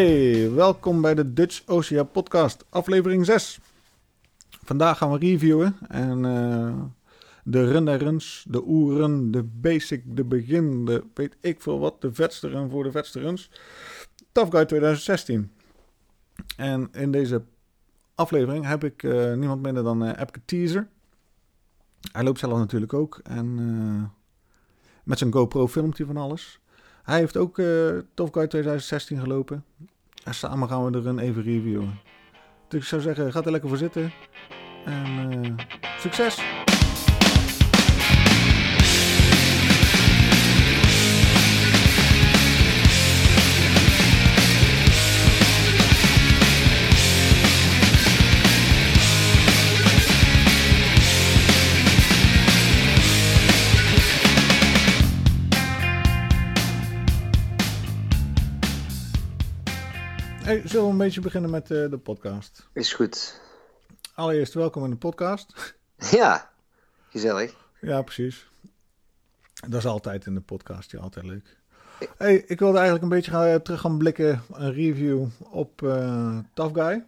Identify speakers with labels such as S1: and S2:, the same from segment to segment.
S1: Hey, welkom bij de Dutch Ocean Podcast, aflevering 6. Vandaag gaan we reviewen en uh, de run runs, de oeren, de basic, de begin, de weet ik veel wat, de vetste run voor de vetste runs. Tough Guy 2016. En in deze aflevering heb ik uh, niemand minder dan uh, Teaser. Hij loopt zelf natuurlijk ook en met zijn GoPro filmt hij van alles. Hij heeft ook uh, Tough Guy 2016 gelopen. En samen gaan we er een even reviewen. Dus ik zou zeggen, ga er lekker voor zitten. En uh, succes! Hey, zullen we een beetje beginnen met uh, de podcast?
S2: Is goed.
S1: Allereerst welkom in de podcast.
S2: Ja, gezellig.
S1: Ja, precies. Dat is altijd in de podcast, ja, altijd leuk. Hey, ik wilde eigenlijk een beetje gaan, terug gaan blikken, een review op uh, Tough Guy.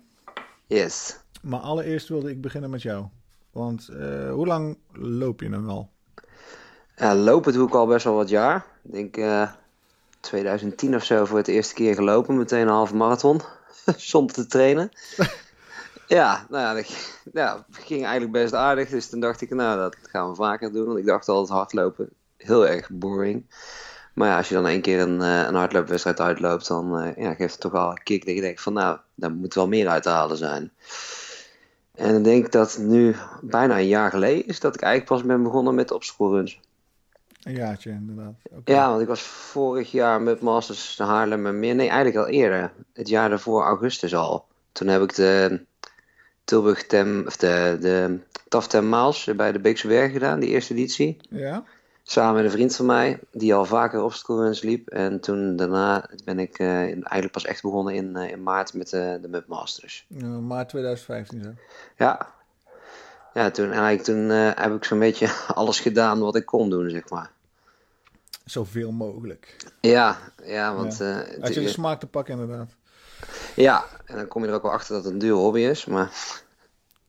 S2: Yes.
S1: Maar allereerst wilde ik beginnen met jou. Want uh, hoe lang loop je nou al?
S2: Ja, lopen doe ik al best wel wat jaar. Ik denk 2010 of zo voor het eerste keer gelopen. Meteen een halve marathon. Zonder te trainen. ja, nou ja, dat, ja, ging eigenlijk best aardig. Dus toen dacht ik, nou, dat gaan we vaker doen. Want ik dacht altijd hardlopen, heel erg boring. Maar ja, als je dan één keer een, een hardloopwedstrijd uitloopt, dan uh, ja, geeft het toch wel een kick dat je denkt van, nou, daar moet wel meer uit te halen zijn. En ik denk dat nu bijna een jaar geleden is dat ik eigenlijk pas ben begonnen met opschoolruns.
S1: Een jaartje, inderdaad. Okay.
S2: Ja, want ik was vorig jaar met Masters de Haarlem en meer. Nee, eigenlijk al eerder. Het jaar daarvoor, augustus al. Toen heb ik de Tilburg Tem, of de, de TAF Tem Maals bij de Beekse Berg gedaan, die eerste editie.
S1: Ja.
S2: Samen met een vriend van mij, die al vaker obstacle liep. En toen daarna ben ik uh, eigenlijk pas echt begonnen in, uh, in maart met uh, de Mud Masters.
S1: Maart 2015 zo.
S2: Ja. Ja, toen, eigenlijk, toen heb ik zo'n beetje alles gedaan wat ik kon doen, zeg maar.
S1: Zoveel mogelijk.
S2: Ja, ja want...
S1: Ja. Je de smaak te pakken, inderdaad.
S2: Ja, en dan kom je er ook wel achter dat het een dure hobby is, maar...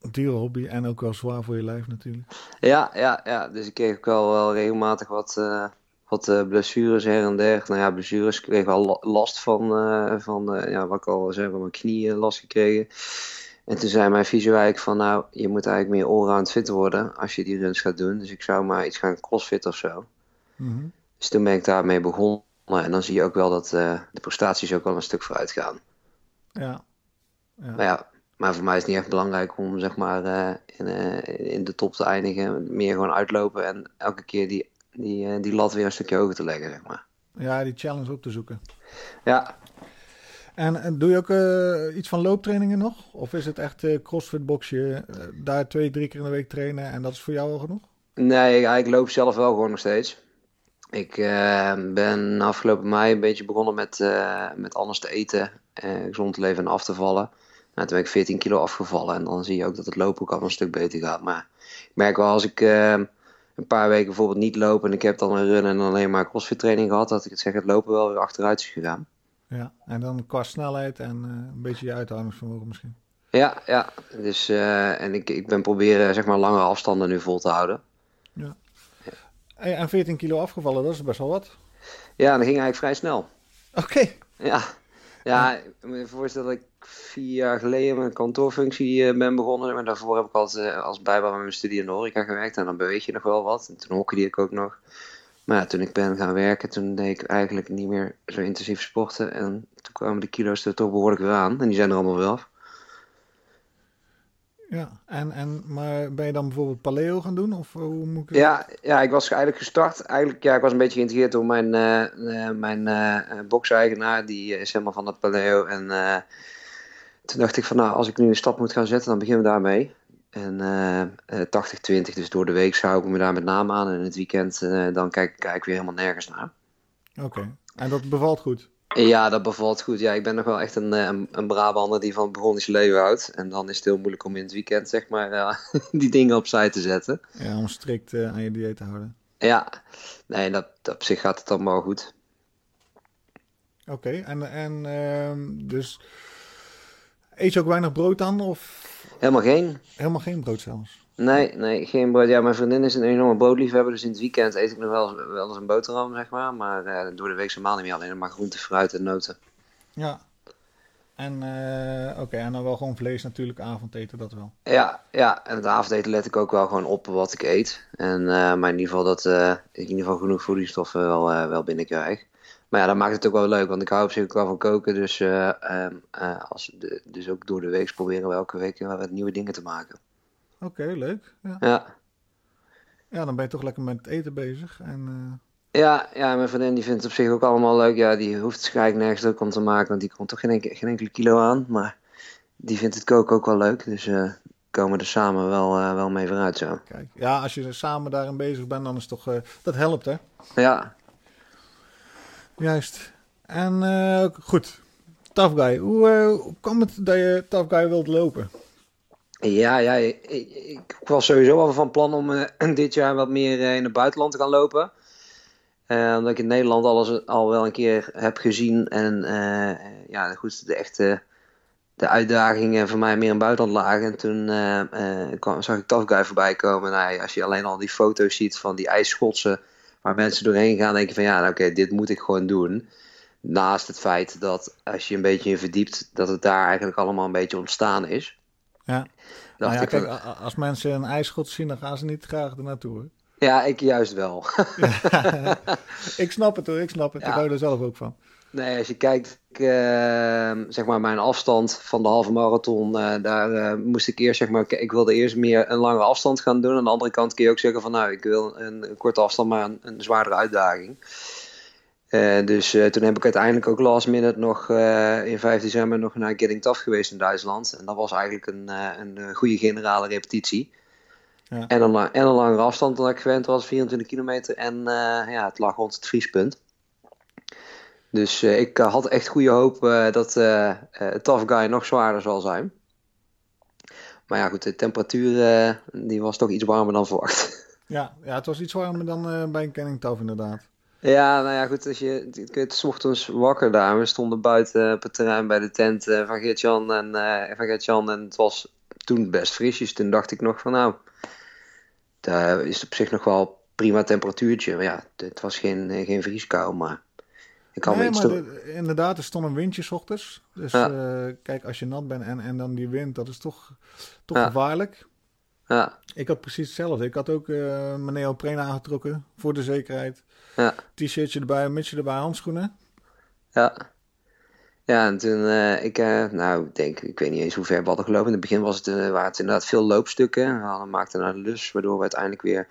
S1: Een dure hobby en ook wel zwaar voor je lijf natuurlijk.
S2: Ja, ja, ja. dus ik kreeg ook wel, wel regelmatig wat, uh, wat uh, blessures her en der. Nou ja, blessures. Ik kreeg wel last van, uh, van ja, wat ik al zei, van mijn knieën last gekregen. En toen zei mijn fysio eigenlijk van, nou, je moet eigenlijk meer allround fit worden als je die runs gaat doen. Dus ik zou maar iets gaan crossfit of zo.
S1: Mm -hmm.
S2: Dus toen ben ik daarmee begonnen. En dan zie je ook wel dat de prestaties ook wel een stuk vooruit gaan.
S1: Ja.
S2: ja. Maar ja, maar voor mij is het niet echt belangrijk om zeg maar uh, in, uh, in de top te eindigen. Meer gewoon uitlopen en elke keer die, die, die lat weer een stukje hoger te leggen, zeg maar.
S1: Ja, die challenge op te zoeken.
S2: Ja.
S1: En, doe je ook iets van looptrainingen nog? Of is het echt crossfit boxje, daar twee, drie keer in de week trainen en dat is voor jou al genoeg?
S2: Nee, ik, loop zelf wel gewoon nog steeds. Ik ben afgelopen mei een beetje begonnen met, met anders te eten, gezond te leven en af te vallen. Nou, toen ben ik 14 kilo afgevallen en dan zie je ook dat het lopen ook al een stuk beter gaat. Maar ik merk wel als ik uh, een paar weken bijvoorbeeld niet loop en ik heb dan een run en alleen maar crossfit training gehad, dat ik het zeg, het lopen wel weer achteruit is gegaan.
S1: Ja, en dan qua snelheid en uh, een beetje je uithoudingsvermogen misschien.
S2: Ja, ja. Dus, uh, en ik, ik ben proberen zeg maar langere afstanden nu vol te houden.
S1: Ja. ja. En 14 kilo afgevallen, dat is best wel wat.
S2: Ja, dat ging eigenlijk vrij snel.
S1: Oké. Okay.
S2: Ja. Ja, ik moet je voorstellen dat ik vier jaar geleden mijn kantoorfunctie ben begonnen. Maar daarvoor heb ik altijd als bijbaan met mijn studie in de horeca gewerkt. En dan beweeg je nog wel wat. En toen hockeyde ik ook nog. Maar ja, toen ik ben gaan werken, toen deed ik eigenlijk niet meer zo intensief sporten. En toen kwamen de kilo's er toch behoorlijk weer aan. En die zijn er allemaal wel af.
S1: Ja, en, en, maar ben je dan bijvoorbeeld paleo gaan doen? Of hoe moet ik
S2: ja, ja, ik was eigenlijk gestart. Eigenlijk, ja, ik was een beetje geïntegreerd door mijn, uh, mijn uh, box-eigenaar. Die is helemaal van het paleo. En uh, toen dacht ik van, nou, als ik nu een stap moet gaan zetten, dan beginnen we daarmee. En 80-20, dus door de week zou ik me daar met name aan. En in het weekend, dan kijk, kijk ik weer helemaal nergens naar.
S1: Oké, okay. en dat bevalt goed?
S2: Ja, dat bevalt goed. Ja, ik ben nog wel echt een, een, een Brabander die van het Burgondische leven houdt. En dan is het heel moeilijk om in het weekend, zeg maar, uh, die dingen opzij te zetten.
S1: Ja, om strikt uh, aan je dieet te houden.
S2: Ja, nee, dat, op zich gaat het wel goed.
S1: Oké, en, en ehm, dus eet je ook weinig brood dan? Of
S2: Helemaal geen.
S1: helemaal geen brood zelfs?
S2: Nee, nee, geen brood. Ja, mijn vriendin is een enorme broodliefhebber, dus in het weekend eet ik nog wel, eens- wel eens een boterham, zeg maar. Maar eh, door de week normaal niet meer alleen maar groente, fruit en noten.
S1: Ja. En eh, oké, en dan wel gewoon vlees natuurlijk, avondeten, dat wel.
S2: Ja, ja, en het avondeten let ik ook wel gewoon op wat ik eet. En, eh, maar in ieder geval dat ik in ieder geval genoeg voedingsstoffen wel, wel binnenkrijg. Maar ja, dat maakt het ook wel leuk, want ik hou op zich ook wel van koken. Dus, eh, ehm, eh, als de, dus ook door de week proberen we elke week wel wat nieuwe dingen te maken.
S1: Oké, leuk. Ja.
S2: Ja,
S1: ja, dan ben je toch lekker met het eten bezig. En, eh,
S2: ja, ja mijn vriendin die vindt het op zich ook allemaal leuk. Ja, die hoeft waarschijnlijk nergens druk om te maken, want die komt toch geen, enke- geen enkele kilo aan. Maar die vindt het koken ook wel leuk, dus komen er samen wel, wel mee vooruit zo.
S1: kijk, ja, als je samen daarin bezig bent, dan is het toch... dat helpt, hè?
S2: Ja,
S1: Juist. En eh, goed, Tough Guy. Hoe, eh, hoe kwam het dat je Tough Guy wilt lopen?
S2: Ja, ja ik, ik was sowieso al van plan om eh, dit jaar wat meer in het buitenland te gaan lopen. Omdat ik in Nederland alles al wel een keer heb gezien. En ja, goed, de echte de uitdagingen voor mij meer in het buitenland lagen. En toen kwam, zag ik Tough Guy voorbij komen. Nou, als je alleen al die foto's ziet van die ijsschotsen waar mensen doorheen gaan, denk je van ja, nou, oké, dit moet ik gewoon doen. Naast het feit dat als je een beetje in verdiept, dat het daar eigenlijk allemaal een beetje ontstaan is.
S1: Ja.
S2: Dacht
S1: Nou ja,
S2: ik
S1: kijk, als mensen een ijsschot zien, dan gaan ze niet graag er naartoe. Hoor.
S2: Ja, ik juist wel.
S1: ik snap het hoor, ik snap het.
S2: Ja.
S1: Ik hou er zelf ook van.
S2: Nee, als je kijkt, eh, zeg maar mijn afstand van de halve marathon, eh, daar eh, moest ik eerst, zeg maar, ik wilde eerst meer een langere afstand gaan doen. Aan de andere kant kun je ook zeggen van, nou, ik wil een, een korte afstand, maar een, een zwaardere uitdaging. Eh, dus toen heb ik uiteindelijk ook last minute nog in 5 december nog naar Getting Tough geweest in Duitsland. En dat was eigenlijk een, een goede generale repetitie.
S1: Ja.
S2: En, een, en een langere afstand dan ik gewend was, 24 kilometer. En ja, het lag rond het vriespunt. Dus eh, ik eh, had echt goede hoop eh, dat eh, Tough Guy nog zwaarder zal zijn. Maar ja, goed, de temperatuur die was toch iets warmer dan verwacht.
S1: Ja, ja, het was iets warmer dan bij een Kenning Tough inderdaad.
S2: Ja, nou ja, goed, als je, ik werd 's ochtends wakker daar. We stonden buiten op het terrein bij de tent van Geert-Jan en, van Geert-Jan en het was toen best frisjes. Toen dacht ik nog van nou, daar is op zich nog wel prima temperatuurtje. Maar ja, het was geen, geen vrieskou, maar ik kan
S1: nee, maar de- inderdaad, er stond een windje 's ochtends. Dus
S2: Ja.
S1: eh, kijk, als je nat bent en, en dan die wind, dat is toch, toch
S2: Ja.
S1: gevaarlijk.
S2: Ja,
S1: Ik had precies hetzelfde. Ik had ook eh mijn neopreen aangetrokken, voor de zekerheid.
S2: ja.
S1: T-shirtje erbij, mutsje erbij, handschoenen.
S2: Ja. Ja, en toen, eh, ik, nou, denk, ik weet niet eens hoe ver we hadden gelopen. In het begin was het, waren het inderdaad veel loopstukken. We hadden, maakten naar de lus, waardoor we uiteindelijk weer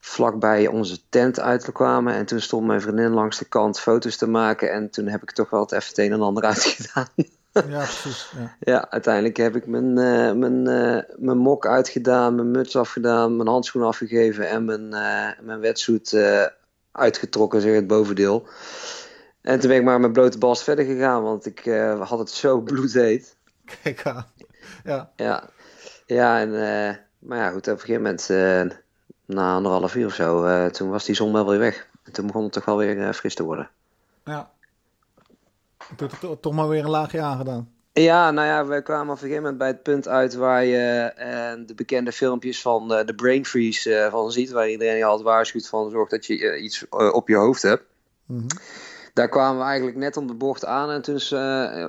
S2: vlakbij onze tent uitkwamen. En toen stond mijn vriendin langs de kant foto's te maken. En toen heb ik toch wel het even het een en ander uitgedaan.
S1: Ja, precies. Ja.
S2: ja, uiteindelijk heb ik mijn, eh, mijn, eh, mijn mok uitgedaan, mijn muts afgedaan, mijn handschoen afgegeven en mijn, eh mijn wetsuit uitgetrokken, zeg het bovendeel. En toen ben ik maar met blote bast verder gegaan, want ik had het zo bloedheet.
S1: Kijk aan. Ja,
S2: Ja, ja en, maar ja, goed, op een gegeven moment, na anderhalf uur of zo, eh, toen was die zon wel weer weg. En toen begon het toch wel weer eh, fris te worden.
S1: ja. Toen to- toch maar weer een laagje aangedaan.
S2: Ja, nou ja, we kwamen op een gegeven moment bij het punt uit waar je eh, de bekende filmpjes van de brain freeze van ziet. Waar iedereen je altijd waarschuwt van zorg dat je iets op je hoofd hebt.
S1: Mhm.
S2: Daar kwamen we eigenlijk net om de bocht aan. En toen is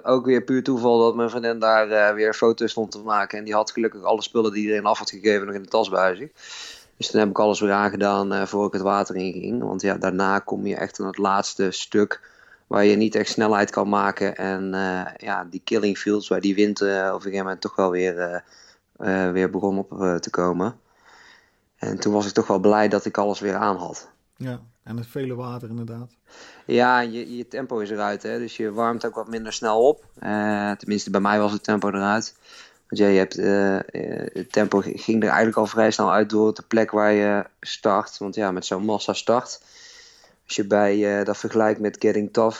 S2: ook weer puur toeval dat mijn vriendin daar weer foto's stond te maken. En die had gelukkig alle spullen die iedereen af had gegeven nog in de tas bij zich. Dus toen heb ik alles weer aangedaan eh voor ik het water in ging. Want ja, daarna kom je echt aan het laatste stuk waar je niet echt snelheid kan maken. En eh, ja, die killing fields waar die wind eh, op een gegeven moment toch wel weer, weer begon op te komen. En toen was ik toch wel blij dat ik alles weer aan had.
S1: Ja, en het vele water inderdaad.
S2: Ja, je, je tempo is eruit, hè? dus je warmt ook wat minder snel op. Tenminste, bij mij was het tempo eruit. Want ja, je hebt, eh, eh, het tempo ging er eigenlijk al vrij snel uit door de plek waar je start. Want ja, met zo'n massa start, als je bij eh, dat vergelijkt met Getting Tough,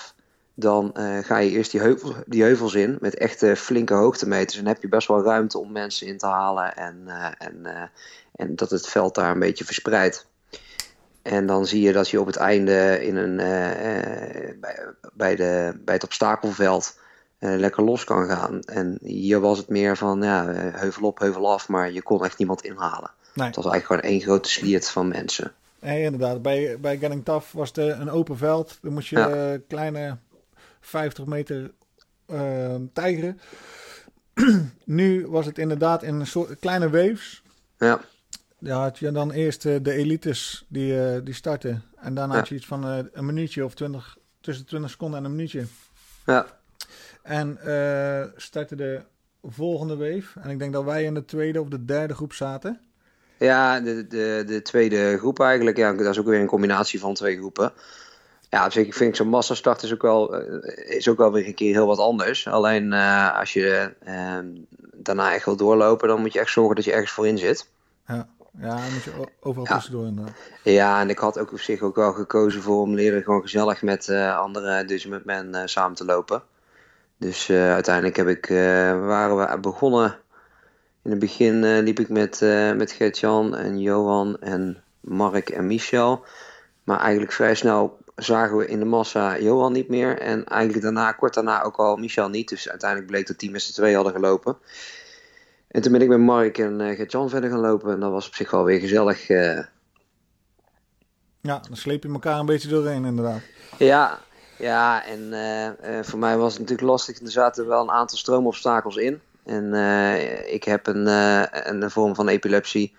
S2: dan ga je eerst die, heuvel, die heuvels in met echte flinke hoogtemeters. En heb je best wel ruimte om mensen in te halen en, en, en dat het veld daar een beetje verspreidt. En dan zie je dat je op het einde in een, bij, bij, de, bij het obstakelveld lekker los kan gaan. En hier was het meer van ja, heuvel op, heuvel af, maar je kon echt niemand inhalen. Nee. Het was eigenlijk gewoon één grote sliert van mensen.
S1: Nee, inderdaad. Bij, bij Getting Tough was het een open veld. Dan moest je ja. kleine 50 meter uh, tijgeren. nu was het inderdaad in een soort kleine waves.
S2: Ja.
S1: Ja, had je dan eerst uh, de elites die, uh, die starten. En daarna ja. had je iets van een minuutje of 20, tussen 20 seconden en een minuutje.
S2: Ja.
S1: En startte de volgende wave. En ik denk dat wij in de tweede of de derde groep zaten.
S2: Ja, de, de, de tweede groep eigenlijk. Ja, dat is ook weer een combinatie van twee groepen. Ja, op zich vind ik zo'n massastart is ook, wel, is ook wel weer een keer heel wat anders. Alleen als je daarna echt wil doorlopen, dan moet je echt zorgen dat je ergens voorin zit.
S1: Ja. Ja, dan moet je overal ja. tussendoor inderdaad.
S2: Ja, en ik had ook op zich ook wel gekozen voor om leren gewoon gezellig met uh, andere Dutchman uh, samen te lopen. Dus uh, uiteindelijk heb ik, waren we begonnen. In het begin liep ik met, met Gert-Jan en Johan en Mark en Michel. Maar eigenlijk vrij snel zagen we in de massa Johan niet meer. En eigenlijk daarna, kort daarna ook al Michel niet. Dus uiteindelijk bleek dat die met z'n twee hadden gelopen. En toen ben ik met Mark en Gert-Jan verder gaan lopen. En dat was op zich wel weer gezellig.
S1: Ja, dan sleep je elkaar een beetje doorheen inderdaad.
S2: Ja, ja en uh, voor mij was het natuurlijk lastig. Er zaten wel een aantal stroomobstakels in. En ik heb een, een vorm van epilepsie.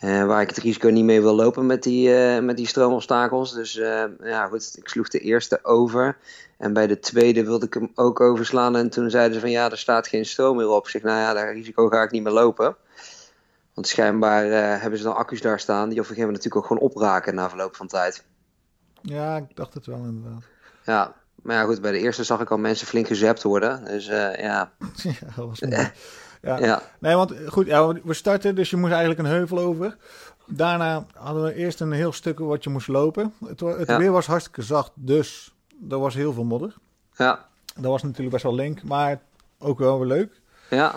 S2: waar ik het risico niet mee wil lopen met die, met die stroomobstakels. Dus ja, goed, ik sloeg de eerste over. En bij de tweede wilde ik hem ook overslaan. En toen zeiden ze van ja, er staat geen stroom meer op. Ik zeg, nou ja, dat risico ga ik niet meer lopen. Want schijnbaar hebben ze dan accu's daar staan die op een gegeven moment natuurlijk ook gewoon opraken na verloop van tijd.
S1: Ja, ik dacht het wel inderdaad.
S2: Ja, maar ja goed, bij de eerste zag ik al mensen flink gezept worden. Dus uh, ja.
S1: ja, dat was mooi. Ja. ja. Nee, want goed, ja, we starten, dus je moest eigenlijk een heuvel over. Daarna hadden we eerst een heel stuk wat je moest lopen. Het, het ja. weer was hartstikke zacht, dus er was heel veel modder.
S2: Ja.
S1: Dat was natuurlijk best wel link, maar ook wel weer leuk.
S2: Ja.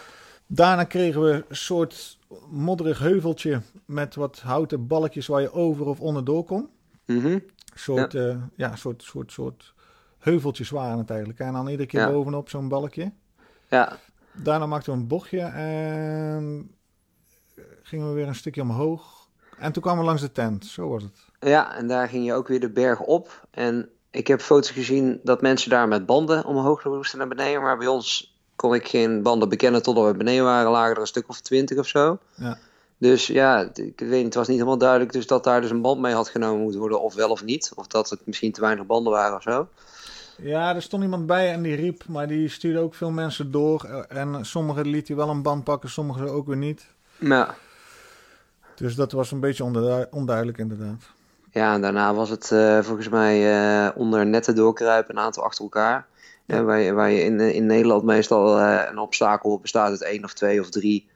S1: Daarna kregen we een soort modderig heuveltje met wat houten balkjes waar je over of onderdoor kon.
S2: Mm -hmm.
S1: soort, ja. Uh, ja, soort, soort, soort heuveltjes waren het eigenlijk. En dan iedere keer ja. bovenop zo'n balkje.
S2: Ja.
S1: Daarna maakten we een bochtje en gingen we weer een stukje omhoog. En toen kwamen we langs de tent, zo was het.
S2: Ja, en daar ging je ook weer de berg op. En ik heb foto's gezien dat mensen daar met banden omhoog moesten naar beneden. Maar bij ons kon ik geen banden bekennen totdat we beneden waren. Lagen er een stuk of twintig of zo.
S1: Ja.
S2: Dus ja, ik weet niet, het was niet helemaal duidelijk dus dat daar dus een band mee had genomen moeten worden. Of wel of niet. Of dat het misschien te weinig banden waren of zo.
S1: Ja, er stond iemand bij en die riep, maar die stuurde ook veel mensen door. En sommigen liet hij wel een band pakken, sommigen ook weer niet.
S2: Ja.
S1: Dus dat was een beetje onduidelijk inderdaad.
S2: Ja, en daarna was het uh, volgens mij uh, onder netten doorkruipen, een aantal achter elkaar. Ja. Uh, waar, je, waar je in, in Nederland meestal een obstakel bestaat uit één of twee of drie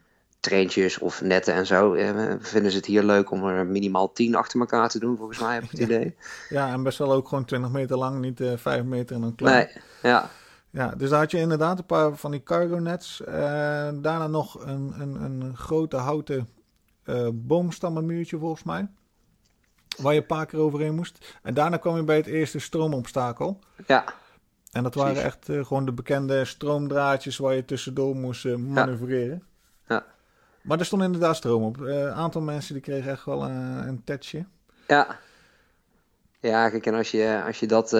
S2: treintjes of netten en zo. vinden ze het hier leuk om er minimaal tien achter elkaar te doen, volgens mij heb ik het idee.
S1: Ja, en best wel ook gewoon 20 meter lang, niet uh, 5 meter en dan klein.
S2: Nee, ja.
S1: Ja, dus daar had je inderdaad een paar van die cargo nets. daarna nog een, een, een grote houten boomstammenmuurtje volgens mij. Waar je een paar keer overheen moest. En daarna kwam je bij het eerste stroomobstakel.
S2: Ja.
S1: En dat waren echt uh, gewoon de bekende stroomdraadjes waar je tussendoor moest uh, manoeuvreren.
S2: Ja.
S1: Maar er stond inderdaad stroom op. Een uh, aantal mensen die kregen echt wel een tetje.
S2: Ja. Ja, kijk, en als je, als, je dat,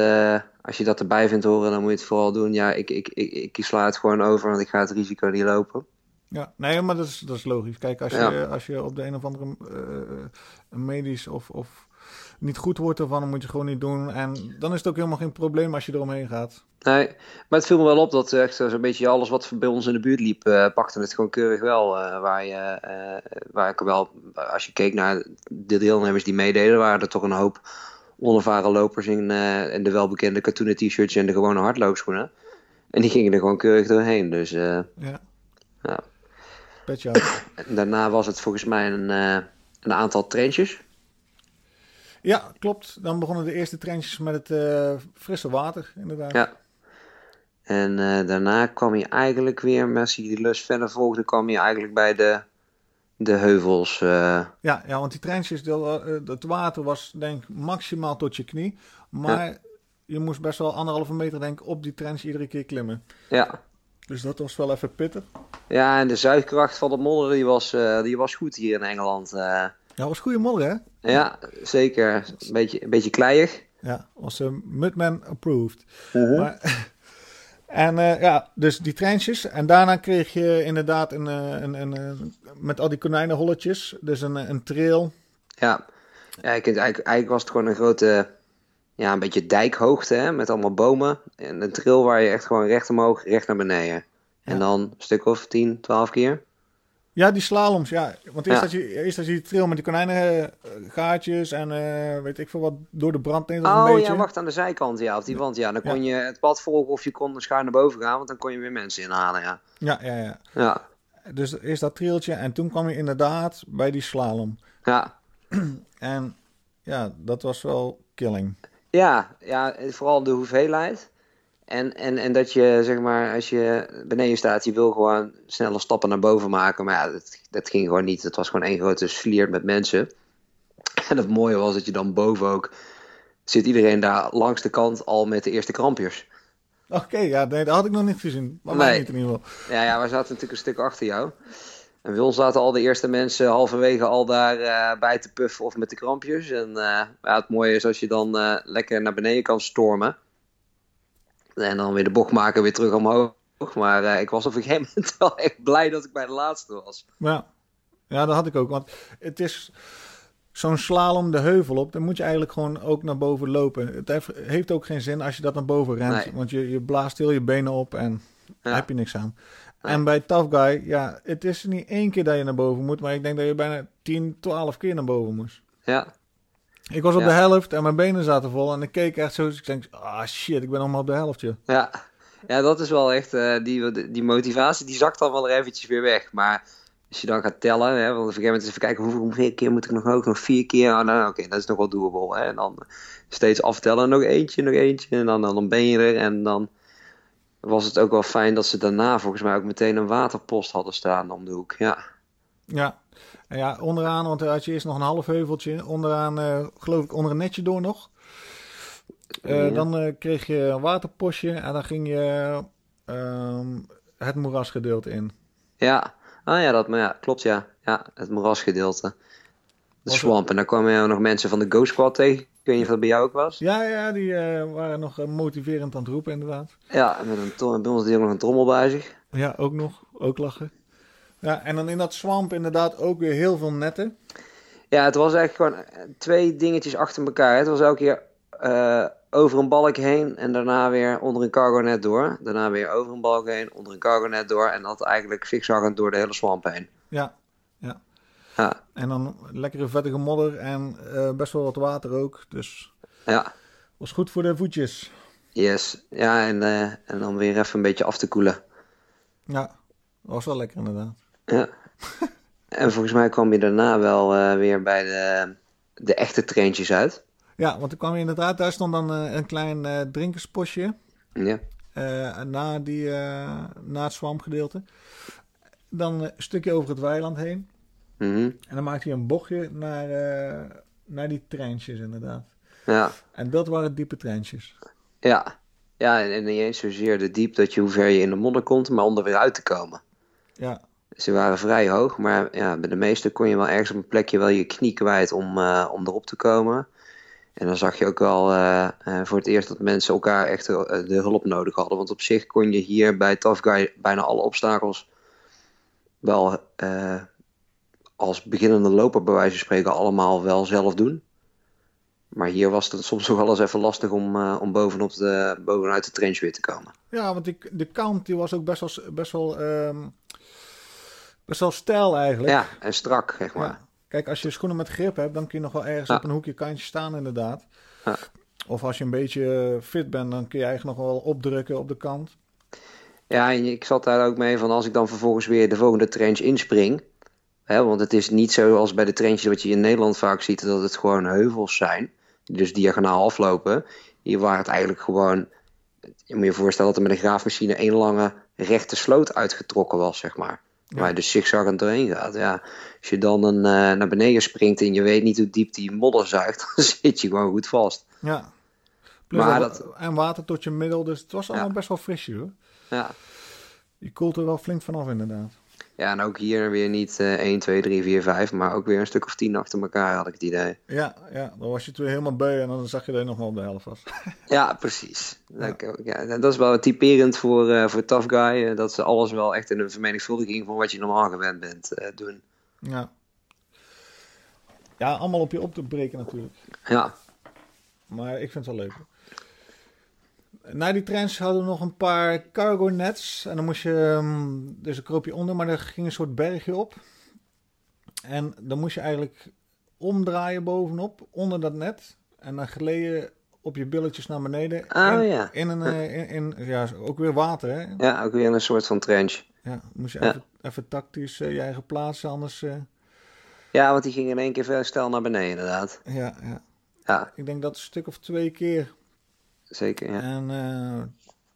S2: als je dat erbij vindt horen, dan moet je het vooral doen. Ja, ik, ik, ik, ik sla het gewoon over, want ik ga het risico niet lopen.
S1: Ja, nee, maar dat is, dat is logisch. Kijk, als, ja. je, als je op de een of andere uh, medisch of, of niet goed wordt ervan, dan moet je gewoon niet doen. En dan is het ook helemaal geen probleem als je eromheen gaat.
S2: Nee, maar het viel me wel op dat echt zo'n beetje alles wat bij ons in de buurt liep, uh, pakte het gewoon keurig wel. Uh, waar, je, waar ik wel, als je keek naar de deelnemers die meededen, waren er toch een hoop onervaren lopers in, in de welbekende katoenen t-shirts en de gewone hardloopschoenen. En die gingen er gewoon keurig doorheen. Dus
S1: ja.
S2: ja. Daarna was het volgens mij een, een aantal treintjes.
S1: Ja, klopt. Dan begonnen de eerste treintjes met het uh, frisse water, inderdaad.
S2: Ja. En uh, daarna kwam je eigenlijk weer, als je die lus verder volgde, kwam je eigenlijk bij de de heuvels. eh,
S1: Ja, ja, want die eh, het water was denk ik maximaal tot je knie. Maar je moest best wel anderhalve meter denk ik op die trench iedere keer klimmen.
S2: ja.
S1: Dus dat was wel even pittig.
S2: ja, en de zuigkracht van de modder die was, eh, die was goed hier in Engeland.
S1: Ja, was goede modder hè?
S2: ja, zeker. Een beetje, een beetje kleiig.
S1: Ja, was uh, Mudman approved. Maar, en eh, ja, dus die treintjes. En daarna kreeg je inderdaad een, eh, een, een, een- met al die konijnenholletjes. Dus een, een trail.
S2: Ja, ja ik, eigenlijk, eigenlijk was het gewoon een grote, ja, een beetje dijkhoogte hè, met allemaal bomen. En een trail waar je echt gewoon recht omhoog, recht naar beneden. En
S1: Ja.
S2: dan een stuk of 10, 12 keer.
S1: Ja, die slaloms, ja. Want eerst,
S2: Ja.
S1: had je, eerst had je die trail met die konijnengaatjes en eh, weet ik veel wat door de brand neemt.
S2: Oh
S1: een beetje.
S2: ja, wacht aan de zijkant, ja, op die wand. Ja, dan kon je het pad volgen of je kon schuin naar boven gaan, want dan kon je weer mensen inhalen, ja.
S1: Ja, ja, ja.
S2: Ja,
S1: Dus eerst dat trailtje en toen kwam je inderdaad bij die slalom.
S2: ja.
S1: En ja, dat was wel killing.
S2: Ja, ja, vooral de hoeveelheid. En, en, en dat je, zeg maar, als je beneden staat, je wil gewoon snelle stappen naar boven maken. Maar ja, dat, dat ging gewoon niet. Het was gewoon één grote sliert met mensen. En het mooie was dat je dan boven ook... Zit iedereen daar langs de kant al met de eerste krampjes.
S1: Oké, ja, nee, dat had ik nog niet gezien. Maar
S2: Nee.
S1: niet in ieder geval.
S2: Ja, ja, wij zaten natuurlijk een stuk achter jou. En bij ons zaten al de eerste mensen halverwege al daar eh, bij te puffen of met de krampjes. En eh, ja, het mooie is als je dan eh, lekker naar beneden kan stormen. En dan weer de bocht maken, weer terug omhoog. Maar eh, ik was op een gegeven moment wel echt blij dat ik bij de laatste was.
S1: Ja. ja, dat had ik ook. Want het is zo'n slalom de heuvel op. Dan moet je eigenlijk gewoon ook naar boven lopen. Het heeft, ook geen zin als je dat naar boven rent.
S2: Nee.
S1: Want je, je blaast heel je benen op en daar
S2: Ja.
S1: heb je niks aan. En bij Tough Guy, ja, het is niet één keer dat je naar boven moet. Maar ik denk dat je bijna 10, 12 keer naar boven moest.
S2: Ja,
S1: Ik was op
S2: Ja.
S1: de helft en mijn benen zaten vol. En ik keek echt zo. Dus ik denk, ah shit, ik ben nog maar op de helft, joh.
S2: ja. ja dat is wel echt, eh, die, die motivatie die zakt dan wel er eventjes weer weg. Maar als je dan gaat tellen, hè, want op een gegeven moment even kijken hoeveel keer moet ik nog hoog? Nog vier keer? Oh, nou, oké, dat is nog wel doable. Hè? En dan steeds aftellen, nog eentje, nog eentje. En dan, dan ben je er. En dan was het ook wel fijn dat ze daarna volgens mij ook meteen een waterpost hadden staan om de hoek. Ja,
S1: Ja. Ja, onderaan, want had je eerst nog een half heuveltje. Onderaan, eh, geloof ik, onder een netje door nog. Eh,
S2: Ja.
S1: Dan eh, kreeg je een waterpostje en dan ging je ehm, het moerasgedeelte in.
S2: ja. Ah ja, dat, maar ja, klopt ja. Ja, het moerasgedeelte. De swamp. En daar kwamen je nog mensen van de Ghost Squad tegen. Ik weet niet of dat bij jou ook was.
S1: Ja, ja, die waren nog motiverend aan het roepen, inderdaad.
S2: Ja, met een bij ons ook nog een trommel bij zich.
S1: Ja, ook nog. Ook lachen. Ja, en dan in dat swamp inderdaad ook weer heel veel netten.
S2: Ja, het was eigenlijk gewoon twee dingetjes achter elkaar. Het was elke keer eh, over een balk heen en daarna weer onder een cargo net door. Daarna weer over een balk heen, onder een cargo net door. En dat eigenlijk zigzaggend door de hele swamp heen.
S1: Ja, ja.
S2: Ja,
S1: En dan lekkere vettige modder en eh, best wel wat water ook. Dus
S2: ja,
S1: was goed voor de voetjes.
S2: yes. Ja, en, eh, en dan weer even een beetje af te koelen.
S1: Ja, was wel lekker inderdaad.
S2: Ja. en volgens mij kwam je daarna wel eh, weer bij de, de echte treintjes uit.
S1: Ja, want er kwam je inderdaad, daar stond dan eh, een klein eh drinkerspostje
S2: Ja,
S1: na, die, na het swampgedeelte. Dan een stukje over het weiland heen.
S2: Mhm.
S1: En dan maakte je een bochtje naar, naar die treintjes inderdaad.
S2: ja.
S1: En dat waren diepe treintjes.
S2: Ja, ja en, en niet eens zozeer de diep dat je hoe ver je in de modder komt, maar om er weer uit te komen.
S1: Ja,
S2: Ze waren vrij hoog, maar ja, bij de meeste kon je wel ergens op een plekje wel je knie kwijt om, eh, om erop te komen. En dan zag je ook wel eh, eh, voor het eerst dat mensen elkaar echt de hulp nodig hadden. Want op zich kon je hier bij Tough Guy bijna alle obstakels wel als beginnende loper bij wijze van spreken allemaal wel zelf doen. Maar hier was het soms nog wel eens even lastig om, om bovenop de, bovenuit de trench weer te komen.
S1: ja want de kant die was ook best wel, best wel, wel stijl eigenlijk.
S2: Ja, en strak, zeg maar.
S1: Ja. Kijk, als je schoenen met grip hebt, dan kun je nog wel ergens
S2: Ja.
S1: op een hoekje kantje staan inderdaad.
S2: Ja.
S1: Of als je een beetje fit bent, dan kun je eigenlijk nog wel opdrukken op de kant.
S2: Ja, en ik zat daar ook mee van als ik dan vervolgens weer de volgende trench inspring. Hè, want het is niet zo als bij de trenches wat je in Nederland vaak ziet, dat het gewoon heuvels zijn. Die dus diagonaal aflopen. Hier waren het eigenlijk gewoon. Je moet je voorstellen dat er met een graafmachine één lange rechte sloot uitgetrokken was, zeg maar. Waar je dus zigzaggend doorheen gaat. Ja, als je dan een, eh, naar beneden springt en je weet niet hoe diep die modder zuigt, dan zit je gewoon goed vast.
S1: Ja. Plus
S2: Maar
S1: dat-
S2: dat-
S1: En water tot je middel, dus het was allemaal
S2: Ja.
S1: best wel frisje hoor.
S2: Ja.
S1: Je koelt er wel flink vanaf inderdaad.
S2: Ja, en ook hier weer niet eh 1, 2, 3, 4, 5, maar ook weer een stuk of 10 achter elkaar had ik het idee.
S1: Ja, ja, dan was je weer helemaal beu en dan zag je dat je nog wel op de helft was.
S2: Ja, precies. Dat, ja, dat is wel typerend voor, eh voor Tough Guy. eh, dat ze alles wel echt in een vermenigvuldiging van wat je normaal gewend bent eh, doen.
S1: Ja. Ja, allemaal op je op te breken natuurlijk.
S2: Ja,
S1: Maar ik vind het wel leuk. Na die trends hadden we nog een paar cargo nets. En dan moest je, dus dan kroop je onder, maar er ging een soort bergje op. En dan moest je eigenlijk omdraaien bovenop, onder dat net. En dan gleed je op je billetjes naar beneden.
S2: Oh,
S1: in,
S2: ja.
S1: In een, eh, in, in, ja, ook weer water hè.
S2: ja ook weer een soort van trench.
S1: Ja, moest je
S2: Ja.
S1: even, even tactisch eh, je eigen plaatsen, anders... eh,
S2: Ja, want die ging in één keer snel naar beneden inderdaad.
S1: ja, ja.
S2: Ja,
S1: Ik denk dat een stuk of twee keer
S2: zeker. Ja.
S1: En eh,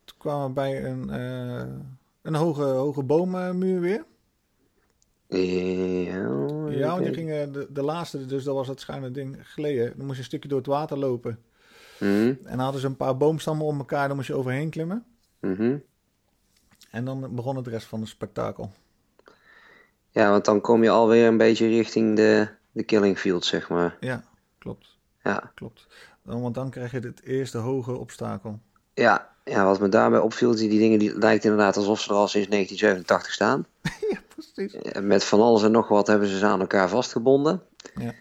S1: toen kwamen we bij een, eh, een hoge, hoge boommuur weer.
S2: Ja,
S1: Ja, want die gingen de, de laatste, dus dat was het schuine ding, geleden. Dan moest je een stukje door het water lopen.
S2: Mhm,
S1: En dan hadden ze een paar boomstammen om elkaar, dan moest je overheen klimmen.
S2: mhm.
S1: En dan begon het rest van het spektakel.
S2: Ja, want dan kom je alweer een beetje richting de, de killing field, zeg maar.
S1: Ja, klopt,
S2: Ja.
S1: klopt. Dan, want dan krijg je het eerste hoge obstakel.
S2: Ja, ja, wat me daarbij opviel, die, die dingen die lijkt inderdaad alsof ze er al sinds 1987 staan.
S1: ja, precies.
S2: Eh, Met van alles en nog wat hebben ze ze aan elkaar vastgebonden.
S1: Ja.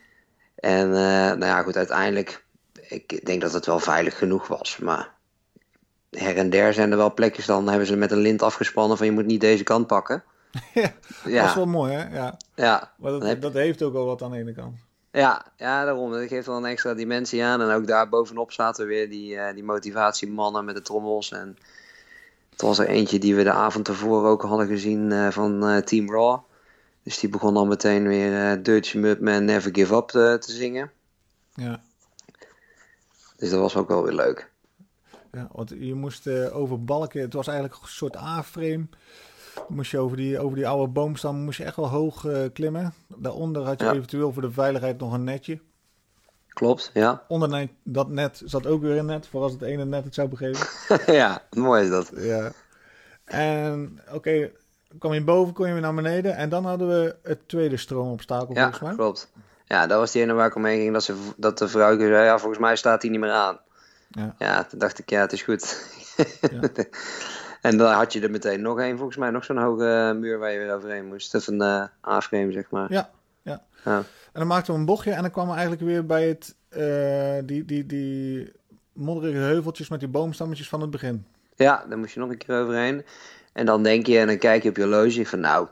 S2: En eh, nou ja, goed, uiteindelijk, ik denk dat het wel veilig genoeg was. Maar her en der zijn er wel plekjes, dan hebben ze met een lint afgespannen van je moet niet deze kant pakken.
S1: ja, dat is wel mooi hè. Ja,
S2: ja,
S1: maar dat, dat heeft ook wel wat aan de ene kant.
S2: Ja, ja, daarom. Dat geeft wel een extra dimensie aan. En ook daar bovenop zaten weer die, eh, die motivatiemannen met de trommels. En het was er eentje die we de avond tevoren ook hadden gezien eh, van eh, Team Raw. Dus die begon dan meteen weer Dutch Mudman Never Give Up te, zingen.
S1: Ja.
S2: Dus dat was ook wel weer leuk.
S1: Ja, want je moest over balken, het was eigenlijk een soort A-frame. Moest je over die, over die oude boomstam moest je echt wel hoog eh, klimmen. Daaronder had je
S2: Ja.
S1: eventueel voor de veiligheid nog een netje.
S2: Klopt, ja.
S1: Onder dat net zat ook weer een net, voor als het ene net het zou begeven.
S2: ja, mooi is dat.
S1: ja. En oké, kwam je boven, kon je weer naar beneden. En dan hadden we het tweede stroomobstakel
S2: Ja,
S1: volgens mij.
S2: klopt. Ja, dat was die ene waar ik omheen ging. Dat, ze, dat de vrouw zei, ja, volgens mij staat hij niet meer aan.
S1: Ja.
S2: Ja, toen dacht ik, ja, het is goed.
S1: Ja.
S2: en dan had je er meteen nog één, volgens mij, nog zo'n hoge muur waar je weer overheen moest. Of een eh A-frame, zeg maar.
S1: Ja, ja.
S2: Ja.
S1: En dan maakten we een bochtje en dan kwamen we eigenlijk weer bij het, eh, die, die, die modderige heuveltjes met die boomstammetjes van het begin.
S2: Ja, daar moest je nog een keer overheen. En dan denk je, en dan kijk je op je horloge van, nou,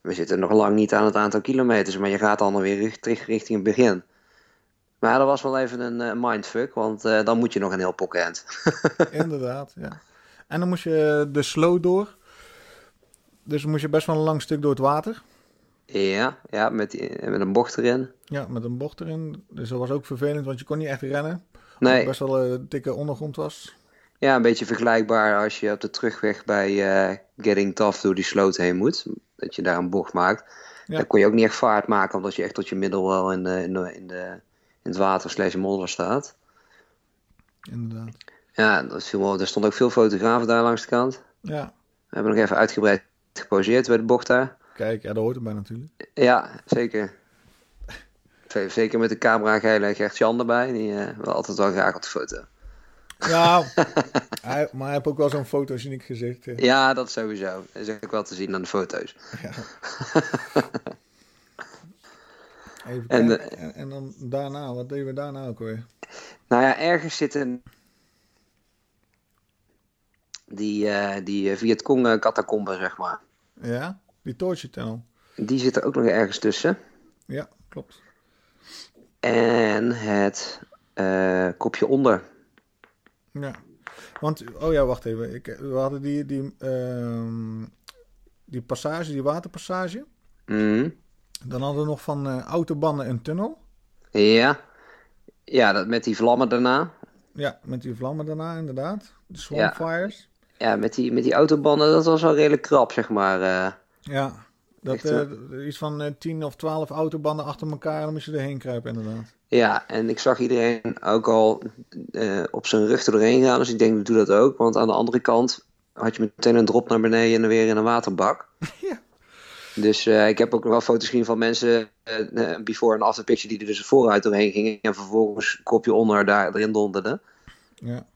S2: we zitten nog lang niet aan het aantal kilometers, maar je gaat dan weer terug richting het begin. Maar dat was wel even een eh, mindfuck, want eh, dan moet je nog een heel pocket.
S1: Inderdaad, ja. En dan moest je de sloot door. Dus dan moest je best wel een lang stuk door het water.
S2: ja, ja met, die, met een bocht erin.
S1: Ja, met een bocht erin. Dus dat was ook vervelend, want je kon niet echt rennen. Omdat
S2: Nee,
S1: het best wel een dikke ondergrond was.
S2: ja, een beetje vergelijkbaar als je op de terugweg bij eh, Getting Tough door die sloot heen moet. Dat je daar een bocht maakt.
S1: Ja.
S2: Dan kon je ook niet echt vaart maken, omdat je echt tot je middel wel in, de, in, de, in, de, in het water slash modder staat.
S1: Inderdaad.
S2: Ja, dat viel wel, er stonden ook veel fotografen daar langs de kant.
S1: Ja,
S2: We hebben nog even uitgebreid geposeerd bij de bocht daar.
S1: kijk, ja, dat hoort erbij natuurlijk.
S2: Ja, zeker. Zeker met de camera geile Gert Jan erbij. Die wel altijd wel graag op de foto.
S1: Ja, hij, maar hij heeft ook wel zo'n fotogeniek gezicht. eh.
S2: Ja, dat sowieso. Dat is ook wel te zien aan de foto's.
S1: Ja. Even
S2: En.
S1: En, en dan daarna, wat deden we daarna ook weer?
S2: Nou ja, ergens zitten die, eh die eh, Vietcong eh, zeg maar.
S1: Ja, die torture tunnel.
S2: Die zitten ook nog ergens tussen.
S1: Ja, klopt.
S2: En het kopje onder.
S1: Ja. Want, oh ja, wacht even. Ik, we hadden die, die, ehm, die passage, die waterpassage.
S2: Mhm.
S1: Dan hadden we nog van eh autobannen een tunnel.
S2: Ja. Ja, dat met die vlammen daarna.
S1: Ja, met die vlammen daarna inderdaad. De swampfires.
S2: Ja, met die, met die autobanden, dat was wel redelijk krap, zeg maar. eh.
S1: Ja, Dat,
S2: Echt,
S1: eh, iets van eh, 10 of 12 autobanden achter elkaar en dan je erheen kruipen inderdaad.
S2: Ja, en ik zag iedereen ook al eh, op zijn rug er doorheen gaan. Dus ik denk, doe dat ook. Want aan de andere kant had je meteen een drop naar beneden en dan weer in een waterbak.
S1: Ja.
S2: Dus eh, ik heb ook nog wel foto's gezien van mensen, eh, eh, before en after picture, die er dus vooruit doorheen gingen. En vervolgens kopje onder daar erin donderden.
S1: Ja.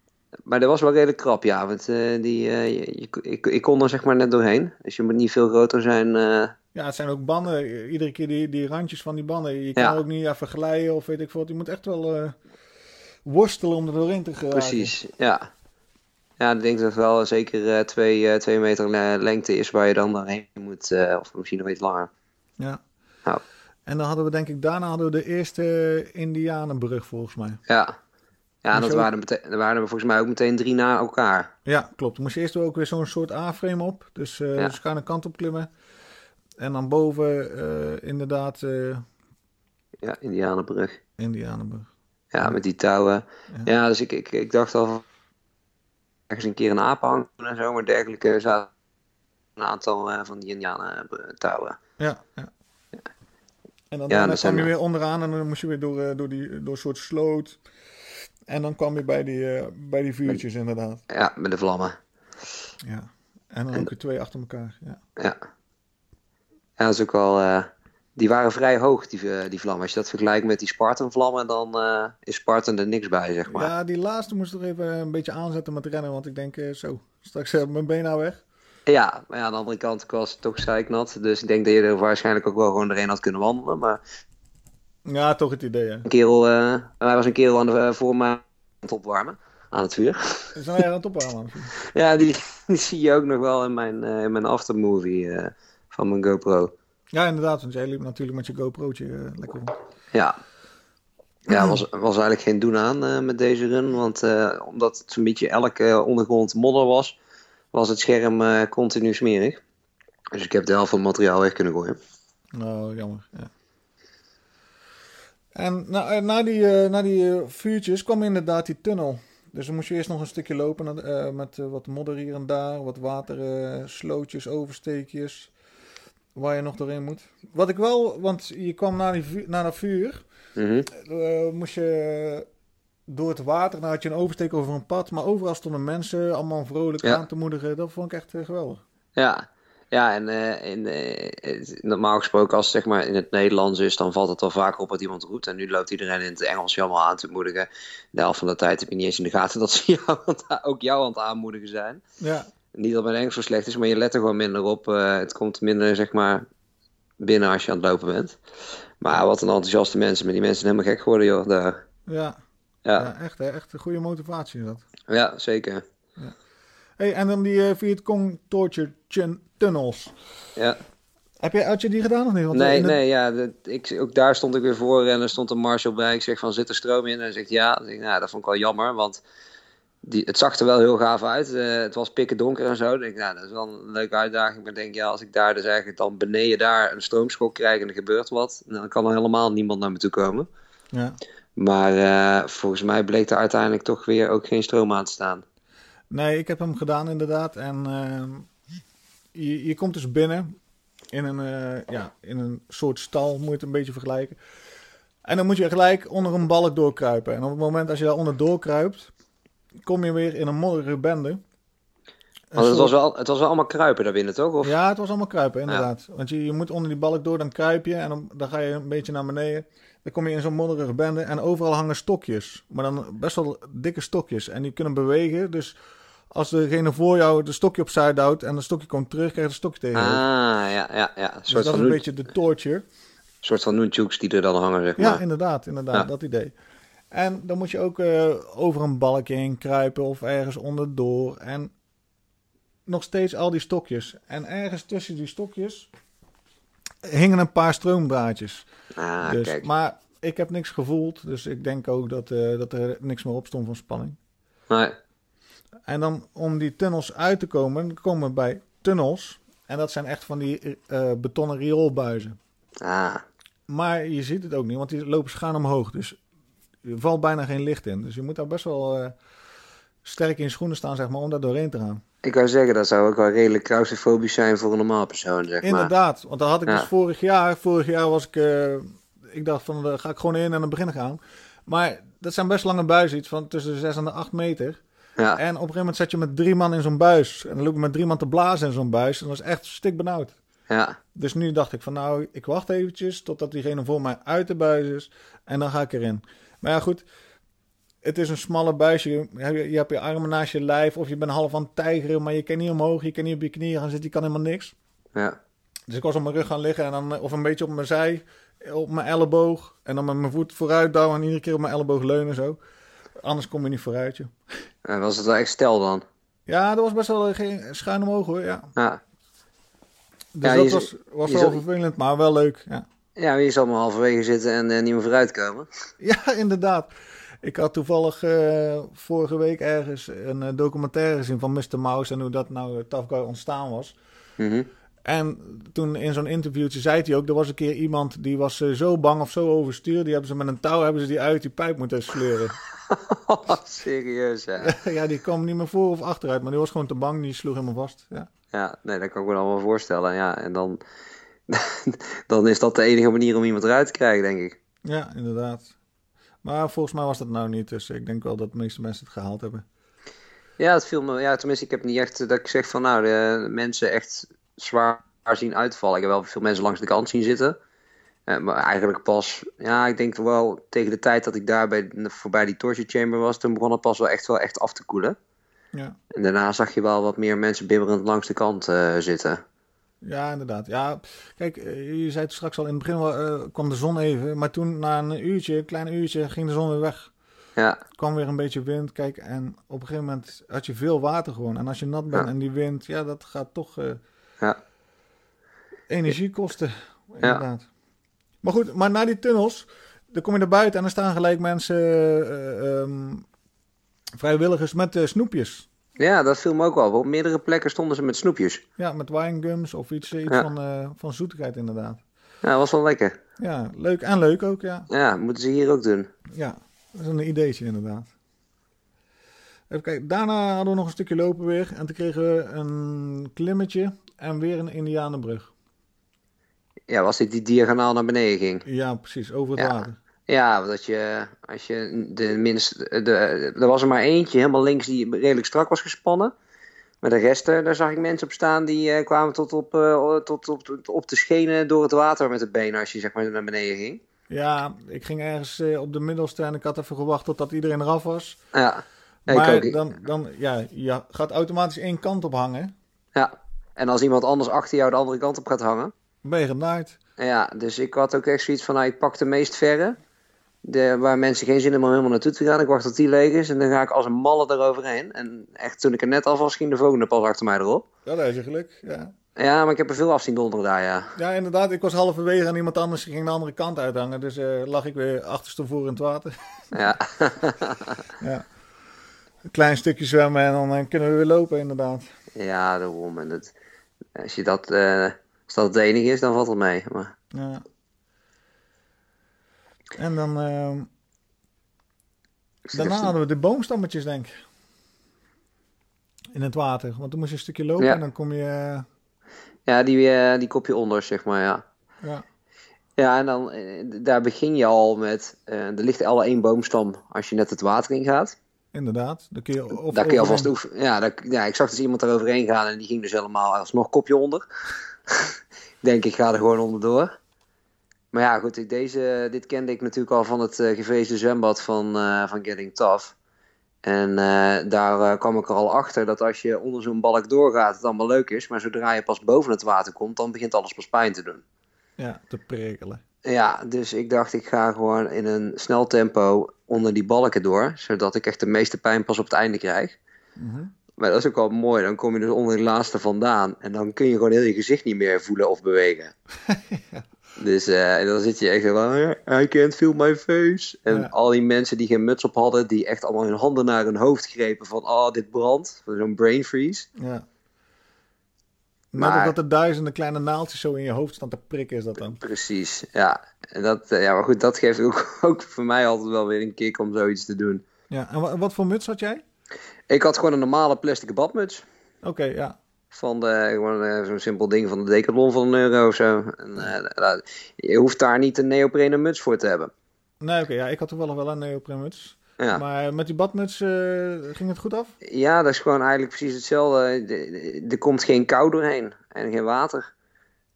S2: Maar dat was wel redelijk krap, ja. Want eh, die, eh, je, ik, ik kon er zeg maar net doorheen. Dus je moet niet veel groter zijn. eh,
S1: ja, het zijn ook banden. Iedere keer die, die randjes van die banden. Je kan
S2: Ja.
S1: ook niet even glijden of weet ik wat. Je moet echt wel worstelen om er doorheen te geraken.
S2: Precies, ja. Ja, ik denk dat het wel zeker twee, twee meter le- lengte is waar je dan doorheen moet. of misschien nog iets langer.
S1: Ja.
S2: Nou.
S1: En dan hadden we denk ik, daarna hadden we de eerste Indianenbrug volgens mij.
S2: Ja. Ja, dat waren, er waren er volgens mij ook meteen drie na elkaar.
S1: Ja, klopt. Dan moest je eerst ook weer zo'n soort A-frame op. Dus eh
S2: Ja.
S1: de schuine kant op klimmen. En dan boven eh, inderdaad eh
S2: Ja, Indianenbrug.
S1: Indianenbrug.
S2: Ja, met die touwen.
S1: Ja.
S2: Ja, dus ik, ik, ik dacht al van ergens een keer een aap hangen en zo, maar dergelijke zaten een aantal van die Indianen touwen.
S1: Ja, ja. En dan
S2: Ja, dat zijn
S1: kwam je
S2: er-
S1: weer onderaan en dan moest je weer door, door, die, door een soort sloot. En dan kwam je bij die, eh, bij die vuurtjes inderdaad.
S2: Ja, met de vlammen.
S1: Ja. En dan
S2: En-
S1: ook weer twee achter elkaar. Ja.
S2: Ja. Ja, dat is ook wel. eh, die waren vrij hoog, die, eh, die vlammen. Als je dat vergelijkt met die Spartan-vlammen, dan is Spartan er niks bij, zeg maar.
S1: ja, die laatste moest ik er even een beetje aanzetten met rennen. Want ik denk, zo, straks heb mijn been nou weg.
S2: Ja, maar ja, aan de andere kant was het toch zeiknat. Dus ik denk dat je er waarschijnlijk ook wel gewoon doorheen had kunnen wandelen. Maar
S1: Ja, toch het idee, hè.
S2: een kerel, eh, hij was een kerel aan de, eh, voor mij aan het opwarmen. Aan het vuur.
S1: Zijn er aan het opwarmen.
S2: ja, die, die zie je ook nog wel in mijn, eh, in mijn aftermovie van mijn GoPro.
S1: Ja, inderdaad. Want jij liep natuurlijk met je GoPro'tje lekker rond.
S2: Ja. Ja, was, was eigenlijk geen doen aan met deze run. Want omdat het zo'n beetje elke ondergrond modder was, was het scherm continu smerig. Dus ik heb de helft van het materiaal weg kunnen gooien.
S1: Nou, jammer. Ja. En na, eh, na die, eh, na die eh, vuurtjes kwam inderdaad die tunnel. Dus dan moest je eerst nog een stukje lopen met wat modder hier en daar, wat water, slootjes, oversteekjes, waar je nog doorheen moet. Wat ik wel, want je kwam na, die vuur, na dat vuur, eh, moest je door het water, dan had je een oversteek over een pad, maar overal stonden mensen, allemaal vrolijk
S2: Ja.
S1: aan te moedigen. Dat vond ik echt geweldig.
S2: Ja, ja en eh, in, eh, normaal gesproken als het zeg maar in het Nederlands is, dan valt het wel vaker op wat iemand roept. En nu loopt iedereen in het Engels je allemaal aan te moedigen. De helft van de tijd heb je niet eens in de gaten dat ze jou, ook jou aan het aanmoedigen zijn.
S1: Ja,
S2: Niet dat mijn Engels zo slecht is, maar je let er gewoon minder op. Eh, het komt minder, zeg maar, binnen als je aan het lopen bent. Maar wat een enthousiaste mensen. Maar die mensen zijn helemaal gek geworden, joh. Daar.
S1: ja,
S2: Ja,
S1: ja. echt, hè, echt een goede motivatie is dat.
S2: ja, zeker.
S1: Hey, en dan die uh, Vietcong Torture Tunnels.
S2: Ja.
S1: Heb je, had je die gedaan of niet? Want
S2: Nee,
S1: in het-
S2: nee, ja, dat, ik, ook daar stond ik weer voor en er stond een marshal bij. Ik zeg van, zit er stroom in? En hij zegt ja. Ik, nou, dat vond ik wel jammer, want die, het zag er wel heel gaaf uit. Eh, het was pikken donker en zo. Dan denk ik, nou, dat is wel een leuke uitdaging. Maar denk, ja, als ik daar dus eigenlijk dan beneden daar een stroomschok krijg en er gebeurt wat, dan kan er helemaal niemand naar me toe komen.
S1: Ja.
S2: Maar eh, volgens mij bleek er uiteindelijk toch weer ook geen stroom aan te staan.
S1: Nee, ik heb hem gedaan inderdaad. En ehm, je, je komt dus binnen in een, eh, ja, in een soort stal, moet je het een beetje vergelijken. En dan moet je gelijk onder een balk doorkruipen. En op het moment als je daar onder doorkruipt, kom je weer in een modderige bende.
S2: Want het was, wel, het was wel allemaal kruipen daar binnen, toch? Of?
S1: Ja, het was allemaal kruipen, inderdaad. Want je, je moet onder die balk door, dan kruip je en dan, dan ga je een beetje naar beneden. Dan kom je in zo'n modderige bende en overal hangen stokjes. Maar dan best wel dikke stokjes. En die kunnen bewegen, dus als degene voor jou de stokje opzij duwt en het stokje komt terug, krijg je het stokje tegen.
S2: Ah, ja, ja, ja. Een
S1: dus
S2: soort
S1: dat
S2: van,
S1: is een beetje de torture.
S2: soort van nunchuks die er dan hangen, zeg
S1: Ja,
S2: maar.
S1: inderdaad, inderdaad,
S2: Ja.
S1: dat idee. En dan moet je ook eh, over een balkje heen kruipen of ergens onderdoor. En nog steeds al die stokjes. En ergens tussen die stokjes hingen een paar stroomdraadjes.
S2: Ah,
S1: dus,
S2: kijk.
S1: maar ik heb niks gevoeld, dus ik denk ook dat, eh, dat er niks meer op stond van spanning.
S2: Nee.
S1: En dan om die tunnels uit te komen, komen we bij tunnels. En dat zijn echt van die eh, betonnen rioolbuizen.
S2: Ah,
S1: Maar je ziet het ook niet, want die lopen schuin omhoog. Dus er valt bijna geen licht in. Dus je moet daar best wel eh, sterk in schoenen staan, zeg maar, om daar doorheen te gaan.
S2: Ik wou zeggen, dat zou ook wel redelijk claustrofobisch zijn voor een normaal persoon, zeg maar.
S1: Inderdaad, want dat had ik
S2: Ja.
S1: dus vorig jaar. Vorig jaar was ik, eh, ik dacht van, daar ga ik gewoon in en dan beginnen gaan. Maar dat zijn best lange buizen, iets van tussen de 6 en de 8 meter.
S2: Ja,
S1: En op een gegeven moment zat je met drie man in zo'n buis. En dan loop je met drie man te blazen in zo'n buis. En dat is echt stik benauwd.
S2: ja,
S1: Dus nu dacht ik van nou, ik wacht eventjes totdat diegene voor mij uit de buis is. En dan ga ik erin. Maar ja, goed. Het is een smalle buisje. Je, hebt- je hebt je armen naast je lijf. Of je bent half aan het tijgeren. Maar je kan niet omhoog. Je kan niet op je knieën gaan zitten. Je kan helemaal niks.
S2: ja.
S1: Dus ik was op mijn rug gaan liggen. En dan, of een beetje op mijn zij. Op mijn elleboog. En dan met mijn voet vooruit douwen. En iedere keer op mijn elleboog leunen zo. Anders kom je niet vooruit, joh.
S2: En was het wel echt stel dan?
S1: Ja, dat was best wel geen schuin omhoog hoor. Ja.
S2: Ja.
S1: Dus
S2: Ja,
S1: dat was, was wel vervelend. Maar wel leuk. Ja.
S2: Ja, je zal maar halverwege zitten en eh, niet meer vooruit komen.
S1: Ja, inderdaad. Ik had toevallig eh, vorige week ergens een eh, documentaire gezien van Mr. Mouse en hoe dat nou uh, Tough Guy ontstaan was.
S2: Mhm.
S1: En toen in zo'n interviewtje zei hij ook, er was een keer iemand die was eh, zo bang of zo overstuur, die hebben ze met een touw hebben ze die uit die pijp moeten sleuren.
S2: Serieus, ja.
S1: ja, die kwam niet meer voor of achteruit, maar die was gewoon te bang, die sloeg helemaal vast. Ja,
S2: Ja, nee, dat kan ik me wel voorstellen. Ja, en dan, dan is dat de enige manier om iemand eruit te krijgen, denk ik.
S1: ja inderdaad. Maar volgens mij was dat nou niet, dus ik denk wel dat de meeste mensen het gehaald hebben.
S2: Ja, het viel me, ja, tenminste, ik heb niet echt eh, dat ik zeg van nou, de mensen echt zwaar zien uitvallen. Ik heb wel veel mensen langs de kant zien zitten. Eh, maar eigenlijk pas, ja, ik denk wel tegen de tijd dat ik daar bij, voorbij die torture chamber was, toen begon het pas wel echt wel echt af te koelen.
S1: Ja.
S2: En daarna zag je wel wat meer mensen bibberend langs de kant eh, zitten.
S1: Ja, inderdaad. Ja, kijk, eh, je zei het straks al, in het begin wel, eh, kwam de zon even. Maar toen, na een uurtje, een klein uurtje, ging de zon weer weg.
S2: Ja,
S1: kwam weer een beetje wind. Kijk, en op een gegeven moment had je veel water gewoon. En als je nat bent
S2: Ja.
S1: en die wind, ja, dat gaat toch eh,
S2: ja,
S1: energie kosten. Inderdaad. Maar goed, maar na die tunnels, dan kom je naar buiten en dan staan gelijk mensen, eh, ehm, vrijwilligers met snoepjes.
S2: Ja, dat viel me ook wel. Op meerdere plekken stonden ze met snoepjes.
S1: Ja, met winegums of iets, iets
S2: Ja.
S1: van, eh, van zoetigheid inderdaad.
S2: Ja, dat was wel lekker.
S1: Ja, leuk en leuk ook, ja.
S2: Ja, moeten ze hier ook doen.
S1: Ja, dat is een ideetje inderdaad. Even kijken, daarna hadden we nog een stukje lopen weer. En toen kregen we een klimmetje en weer een indianenbrug.
S2: Ja, was dit die diagonaal naar beneden ging?
S1: Ja, precies, over het
S2: Ja.
S1: water.
S2: Ja, dat je, als je de minst, de, er was er maar eentje helemaal links die redelijk strak was gespannen. Maar de rest, eh, daar zag ik mensen op staan die eh, kwamen tot op, eh, tot op, op de schenen door het water met de benen als je zeg maar naar beneden ging.
S1: Ja, ik ging ergens op de middelste en ik had even gewacht totdat iedereen eraf was.
S2: Ja,
S1: maar
S2: ook.
S1: dan, dan ja, je gaat automatisch één kant op hangen.
S2: ja. En als iemand anders achter jou de andere kant op gaat hangen.
S1: Ben je genaaid.
S2: Ja, dus ik had ook echt zoiets van, nou, ik pak de meest verre. De, waar mensen geen zin hebben om helemaal naartoe te gaan. Ik wacht tot die leeg is en dan ga ik als een malle eroverheen. En echt, toen ik er net af was, ging de volgende pas achter mij erop.
S1: Ja, daar is je geluk. Ja.
S2: Ja, maar ik heb er veel af zien donderen daar, ja.
S1: ja, inderdaad. Ik was halverwege en iemand anders ging de andere kant uithangen. Dus eh, lag ik weer achterstevoren in het water.
S2: Ja,
S1: ja. Een klein stukje zwemmen en dan eh, kunnen we weer lopen inderdaad.
S2: ja daarom. En het, als, je dat, eh, als dat het enige is, dan valt het mee. Maar,
S1: Ja. En dan...
S2: zit
S1: Daarna hadden we de boomstammetjes, denk ik. In het water. Want dan moest je een stukje lopen
S2: Ja.
S1: en dan kom je...
S2: Ja, die, eh, die kopje onder, zeg maar, ja.
S1: ja.
S2: Ja, en dan, eh, daar begin je al met, eh, er ligt al één boomstam als je net het water in gaat.
S1: Inderdaad. Dan kun je, of
S2: daar kun je alvast oefenen. Ja, daar, ja, ik zag dus iemand eroverheen gaan en die ging dus helemaal alsnog kopje onder. ik denk, ik ga er gewoon onderdoor. Maar ja, goed, ik- deze, dit kende ik natuurlijk al van het eh, gevreesde zwembad van, eh, van Getting Tough. En eh, daar kwam ik er al achter dat als je onder zo'n balk doorgaat, het allemaal leuk is. Maar zodra je pas boven het water komt, dan begint alles pas pijn te doen.
S1: Ja, te prikkelen.
S2: Ja, dus ik dacht, ik ga gewoon in een snel tempo onder die balken door. Zodat ik echt de meeste pijn pas op het einde krijg.
S1: Mhm.
S2: Maar dat is ook wel mooi. Dan kom je dus onder die laatste vandaan. En dan kun je gewoon heel je gezicht niet meer voelen of bewegen. Dus eh, en dan zit je echt van... I can't feel my face. En
S1: Ja.
S2: al die mensen die geen muts op hadden... die echt allemaal hun handen naar hun hoofd grepen van... Oh, dit brandt. Zo'n brain freeze.
S1: Ja.
S2: Maar-
S1: dat er duizenden kleine naaltjes zo in je hoofd staan te prikken, is dat dan.
S2: Precies, ja. En dat, eh, ja, maar goed, dat geeft ook, ook voor mij altijd wel weer een kick om zoiets te doen.
S1: Ja, en wa- wat voor muts had jij?
S2: Ik had gewoon een normale plastic badmuts.
S1: Oké, ja.
S2: Van de, gewoon eh, zo'n simpel ding van de Decathlon van een euro of zo. En, eh, je hoeft daar niet een neoprene muts voor te hebben.
S1: Nee, oké, ja, ik had toevallig wel een neoprenmuts.
S2: Ja.
S1: Maar met die badmuts eh, ging het goed af?
S2: ja, dat is gewoon eigenlijk precies hetzelfde. Er- komt geen kou doorheen en geen water.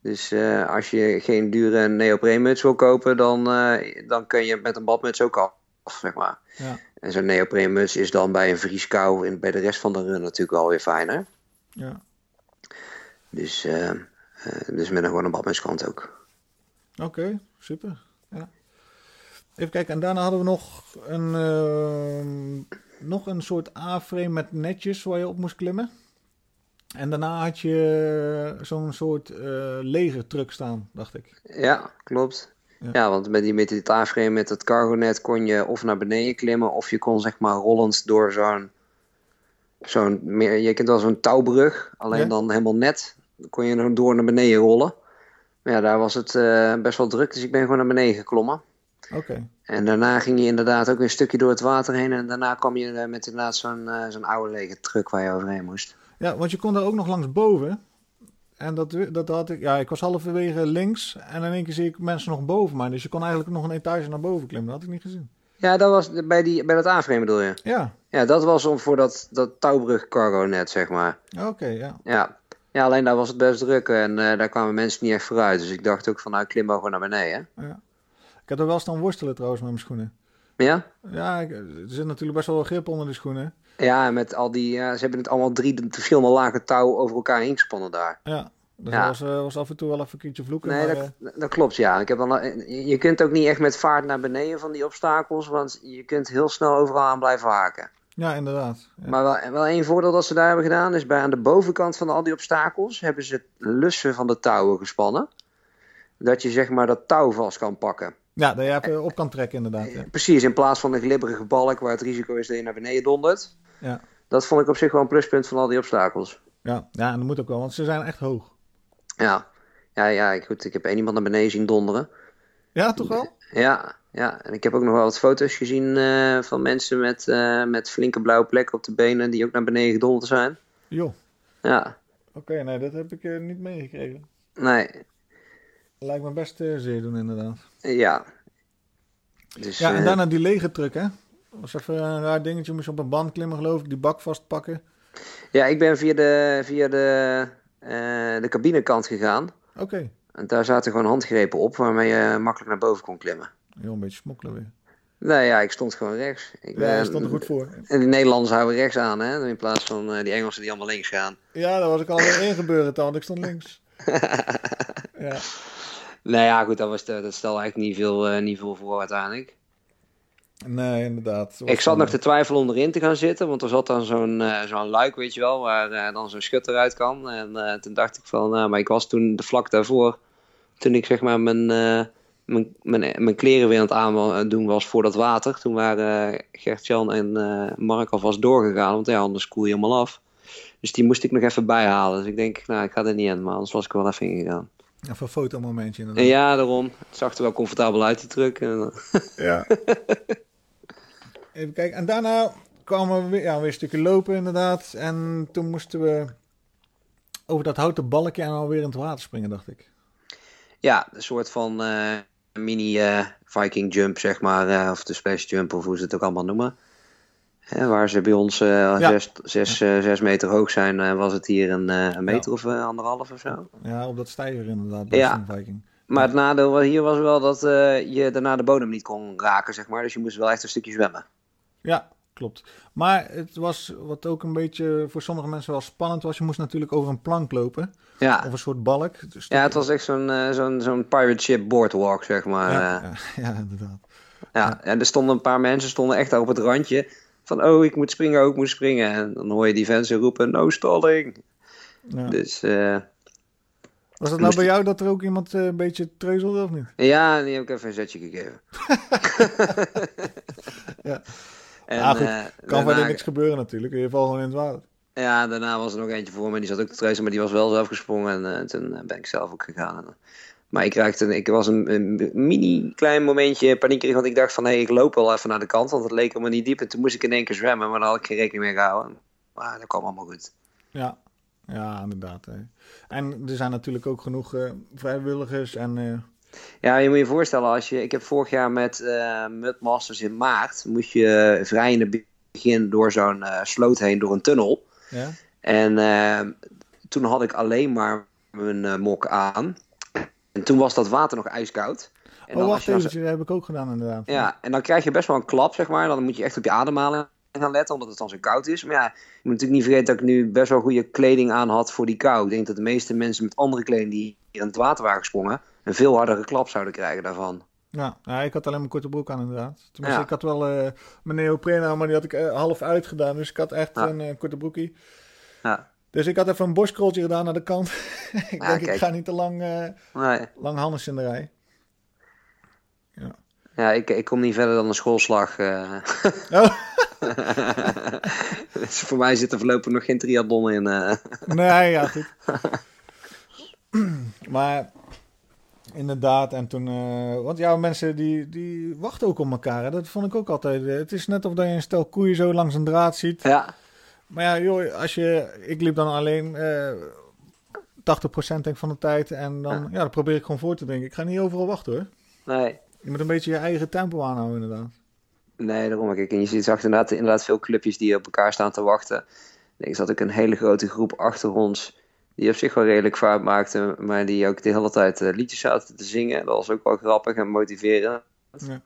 S2: Dus als je geen dure neopreenmuts wil kopen, dan, dan kun je met een badmuts ook af, zeg maar.
S1: Ja.
S2: En zo'n neopreenmuts is dan bij een vrieskou en bij de rest van de run natuurlijk wel weer fijner.
S1: Ja.
S2: Dus, eh, dus met een kan het ook.
S1: Oké, super. Ja. Even kijken, en daarna hadden we nog een, ehm, nog een soort A-frame met netjes waar je op moest klimmen. En daarna had je zo'n soort eh legertruck staan, dacht ik.
S2: Ja, klopt.
S1: Ja.
S2: Ja, want met die met die tafelframe met het cargonet kon je of naar beneden klimmen of je kon zeg maar rollend door zo'n zo'n meer je kent wel zo'n touwbrug, alleen
S1: Ja.
S2: dan helemaal net. Kon je er door naar beneden rollen. Maar ja, daar was het eh, best wel druk, dus ik ben gewoon naar beneden geklommen.
S1: Oké,
S2: En daarna ging je inderdaad ook een stukje door het water heen en daarna kwam je eh, met inderdaad zo'n eh, zo'n oude lege truck waar je overheen moest.
S1: ja, want je kon daar ook nog langs boven. En dat, dat had ik, ja, ik was halverwege links en in één keer zie ik mensen nog boven mij. Dus je kon eigenlijk nog een etage naar boven klimmen, dat had ik niet gezien.
S2: Ja, dat was bij, die, bij dat A-frame bedoel je?
S1: Ja,
S2: Ja, dat was om voor dat, dat touwbrug cargonet, zeg maar.
S1: oké, ja.
S2: Ja. Ja, alleen daar was het best druk en eh, daar kwamen mensen niet echt vooruit. Dus ik dacht ook van, nou, klim maar gewoon naar beneden.
S1: ja. Ik heb er wel staan worstelen trouwens met mijn schoenen.
S2: Ja?
S1: Ja, er zit natuurlijk best wel wat grip onder de schoenen.
S2: Ja, met al die, ze hebben het allemaal drie verschillende lagen touw over elkaar heen gespannen daar.
S1: Ja, dus
S2: Ja.
S1: dat was, eh, was af en toe wel even een keertje vloeken.
S2: Nee,
S1: maar,
S2: dat,
S1: eh,
S2: dat klopt, ja. Ik heb je kunt ook niet echt met vaart naar beneden van die obstakels, want je kunt heel snel overal aan blijven haken.
S1: Ja, inderdaad. Ja.
S2: Maar wel, wel één voordeel dat ze daar hebben gedaan, is bij aan de bovenkant van al die obstakels hebben ze lussen van de touwen gespannen. Dat je zeg maar dat touw vast kan pakken.
S1: ja, dat je even op kan trekken inderdaad. Ja.
S2: Precies, in plaats van een glibberige balk waar het risico is dat je naar beneden dondert.
S1: Ja.
S2: Dat vond ik op zich wel een pluspunt van al die obstakels.
S1: Ja. ja, en dat moet ook wel, want ze zijn echt hoog.
S2: Ja, ja, ja ik- goed, ik heb één iemand naar beneden zien donderen.
S1: Ja, toch wel?
S2: Ja, ja, en ik heb ook nog wel wat foto's gezien eh, van mensen met, eh, met flinke blauwe plekken op de benen die ook naar beneden gedonderd zijn.
S1: Joh,
S2: Ja,
S1: oké, nee, dat heb ik eh, niet meegekregen.
S2: nee,
S1: Lijkt me best zeer doen inderdaad.
S2: ja. Dus,
S1: Ja, en daarna die lege truck, hè? Dat was even een raar dingetje, moest je op een band klimmen geloof ik, die bak vastpakken.
S2: ja, ik ben via de, via de, de cabinekant gegaan.
S1: Oké,
S2: En daar zaten gewoon handgrepen op waarmee je makkelijk naar boven kon klimmen.
S1: Heel een beetje smokkelen weer.
S2: Nee, ja, ik stond gewoon rechts. Ik
S1: Ja,
S2: ben-
S1: stond er goed voor.
S2: En die Nederlanders houden rechts aan, hè? In plaats van eh, die Engelsen die allemaal links gaan.
S1: Ja, daar was ik alweer in gebeuren, want ik stond links. ja.
S2: Nou ja, goed, dat, was de, dat stelde eigenlijk niet veel, eh, niet veel voor uiteindelijk.
S1: Nee, inderdaad.
S2: Ik zat nog te twijfelen om erin te gaan zitten, want er zat dan zo'n eh, zo'n luik, weet je wel, waar dan zo'n schut eruit kan. En toen dacht ik van, nou, maar ik was toen de vlak daarvoor, toen ik zeg maar mijn, mijn, mijn, mijn kleren weer aan het aan doen was voor dat water. Toen waren eh, Gert-Jan en eh, Mark alvast doorgegaan, want ja, anders koel je helemaal af. Dus die moest ik nog even bijhalen. Dus ik denk, nou, ik ga er niet in, maar anders was ik er wel even ingegaan.
S1: Even een fotomomentje inderdaad.
S2: En ja, daarom. Het zag er wel comfortabel uit, die truck. En, eh,
S1: Ja. Even kijken. En daarna kwamen we weer, ja, weer een stukje lopen inderdaad. En toen moesten we over dat houten balkje en alweer in het water springen, dacht ik.
S2: Ja, een soort van eh, mini eh, Viking jump, zeg maar. eh, of de splash jump, of hoe ze het ook allemaal noemen. Hè, waar ze bij ons eh,
S1: Ja.
S2: zes, zes, zes meter hoog zijn, was het hier een, een meter of anderhalf of zo.
S1: Ja, op dat stijger inderdaad, bij
S2: Ja.
S1: Viking.
S2: Maar het nadeel hier was wel dat je daarna de bodem niet kon raken, zeg maar. Dus je moest wel echt een stukje zwemmen.
S1: Ja, klopt. Maar het was wat ook een beetje voor sommige mensen wel spannend was. Je moest natuurlijk over een plank lopen.
S2: Ja,
S1: Of een soort balk. Dus
S2: ja het was echt zo'n eh, zo'n zo'n pirate ship boardwalk, zeg maar.
S1: ja,
S2: eh.
S1: ja, ja, inderdaad.
S2: Ja, en er stonden een paar mensen stonden echt daar op het randje. Van, oh, ik moet springen, oh, ik moet springen. En dan hoor je die mensen roepen, no stalling.
S1: Ja.
S2: Dus eh,
S1: Was het nou bij jou dat er ook iemand een beetje treuzelde of niet?
S2: ja, die heb ik even een zetje gegeven.
S1: Ja.
S2: En,
S1: Ah, goed.
S2: eh,
S1: Kan
S2: daarna,
S1: verder niks gebeuren natuurlijk. Je valt gewoon in het water.
S2: Ja, daarna was er nog eentje voor me. Die zat ook te treuzen, maar die was wel zelf gesprongen. En eh, toen eh, ben ik zelf ook gegaan. En, Maar ik, raakte, ik was een, een mini klein momentje paniek, want ik dacht van hé, hey, ik loop wel even naar de kant, want het leek helemaal niet diep. En toen moest ik in één keer zwemmen, maar daar had ik geen rekening mee gehouden. Maar dat kwam allemaal goed.
S1: Ja, ja inderdaad. Hè. En er zijn natuurlijk ook genoeg uh, vrijwilligers en... Uh...
S2: Ja, je moet je voorstellen, als je, ik heb vorig jaar met uh, Mudmasters in maart, moest je vrij in het begin door zo'n sloot heen, door een tunnel. Ja. En toen had ik alleen maar mijn mok aan. En toen was dat water nog ijskoud.
S1: En oh, wacht even, dat heb ik ook gedaan inderdaad.
S2: Ja, en dan krijg je best wel een klap, zeg maar. Dan moet je echt op je ademhaling gaan letten, omdat het dan zo koud is. Maar ja, je moet natuurlijk niet vergeten dat ik nu best wel goede kleding aan had voor die kou. Ik denk dat de meeste mensen met andere kleding die in het water waren gesprongen, een veel hardere klap zouden krijgen daarvan.
S1: Ja, ja ik had alleen mijn korte broek aan inderdaad. Tenminste, ik had wel uh, mijn neoprene aan, maar die had ik uh, half uitgedaan. Dus ik had echt een uh, korte broekie. Ja. Dus ik had even een borstkroltje gedaan naar de kant. ik denk, ik ga niet te lang, nee. lang Hannes in de rij.
S2: Ja, ja ik, ik kom niet verder dan een schoolslag. Oh. dus voor mij zit er voorlopig nog geen triathlon in.
S1: Nee, ja, goed. maar inderdaad, en toen... want ja, mensen die, die wachten ook op elkaar. Hè? Dat vond ik ook altijd. Het is net of dat je een stel koeien zo langs een draad ziet.
S2: Ja.
S1: Maar ja, joh, als je, ik liep dan alleen uh, 80% denk van de tijd. En dan, ja. dan probeer ik gewoon voor te denken. Ik ga niet overal wachten hoor.
S2: Nee.
S1: Je moet een beetje je eigen tempo aanhouden inderdaad.
S2: Nee, daarom. Kijk, en je ziet zag inderdaad, inderdaad veel clubjes die op elkaar staan te wachten. Ik zat ook een hele grote groep achter ons. Die op zich wel redelijk vaart maakte. Maar die ook de hele tijd uh, liedjes zaten te zingen. Dat was ook wel grappig en motiverend. Ja.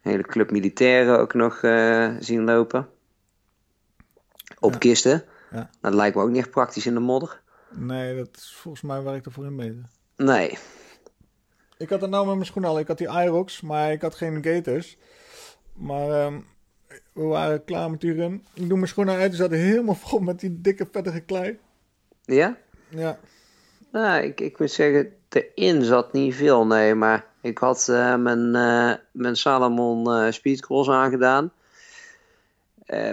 S2: hele club militairen ook nog uh, zien lopen. Op kisten. Ja. Dat lijkt me ook niet echt praktisch in de modder.
S1: Nee, dat is volgens mij waar ik ervoor in mee.
S2: Nee.
S1: Ik had het nou met mijn schoenen al. Ik had die Irox, maar ik had geen Gators. Maar um, we waren klaar met die run. Ik doe mijn schoenen uit. Ze zaten helemaal vol met die dikke, vettige klei.
S2: Ja?
S1: Ja.
S2: Nou, ik, ik moet zeggen, erin zat niet veel, nee. Maar ik had uh, mijn, uh, mijn Salomon uh, Speedcross aangedaan.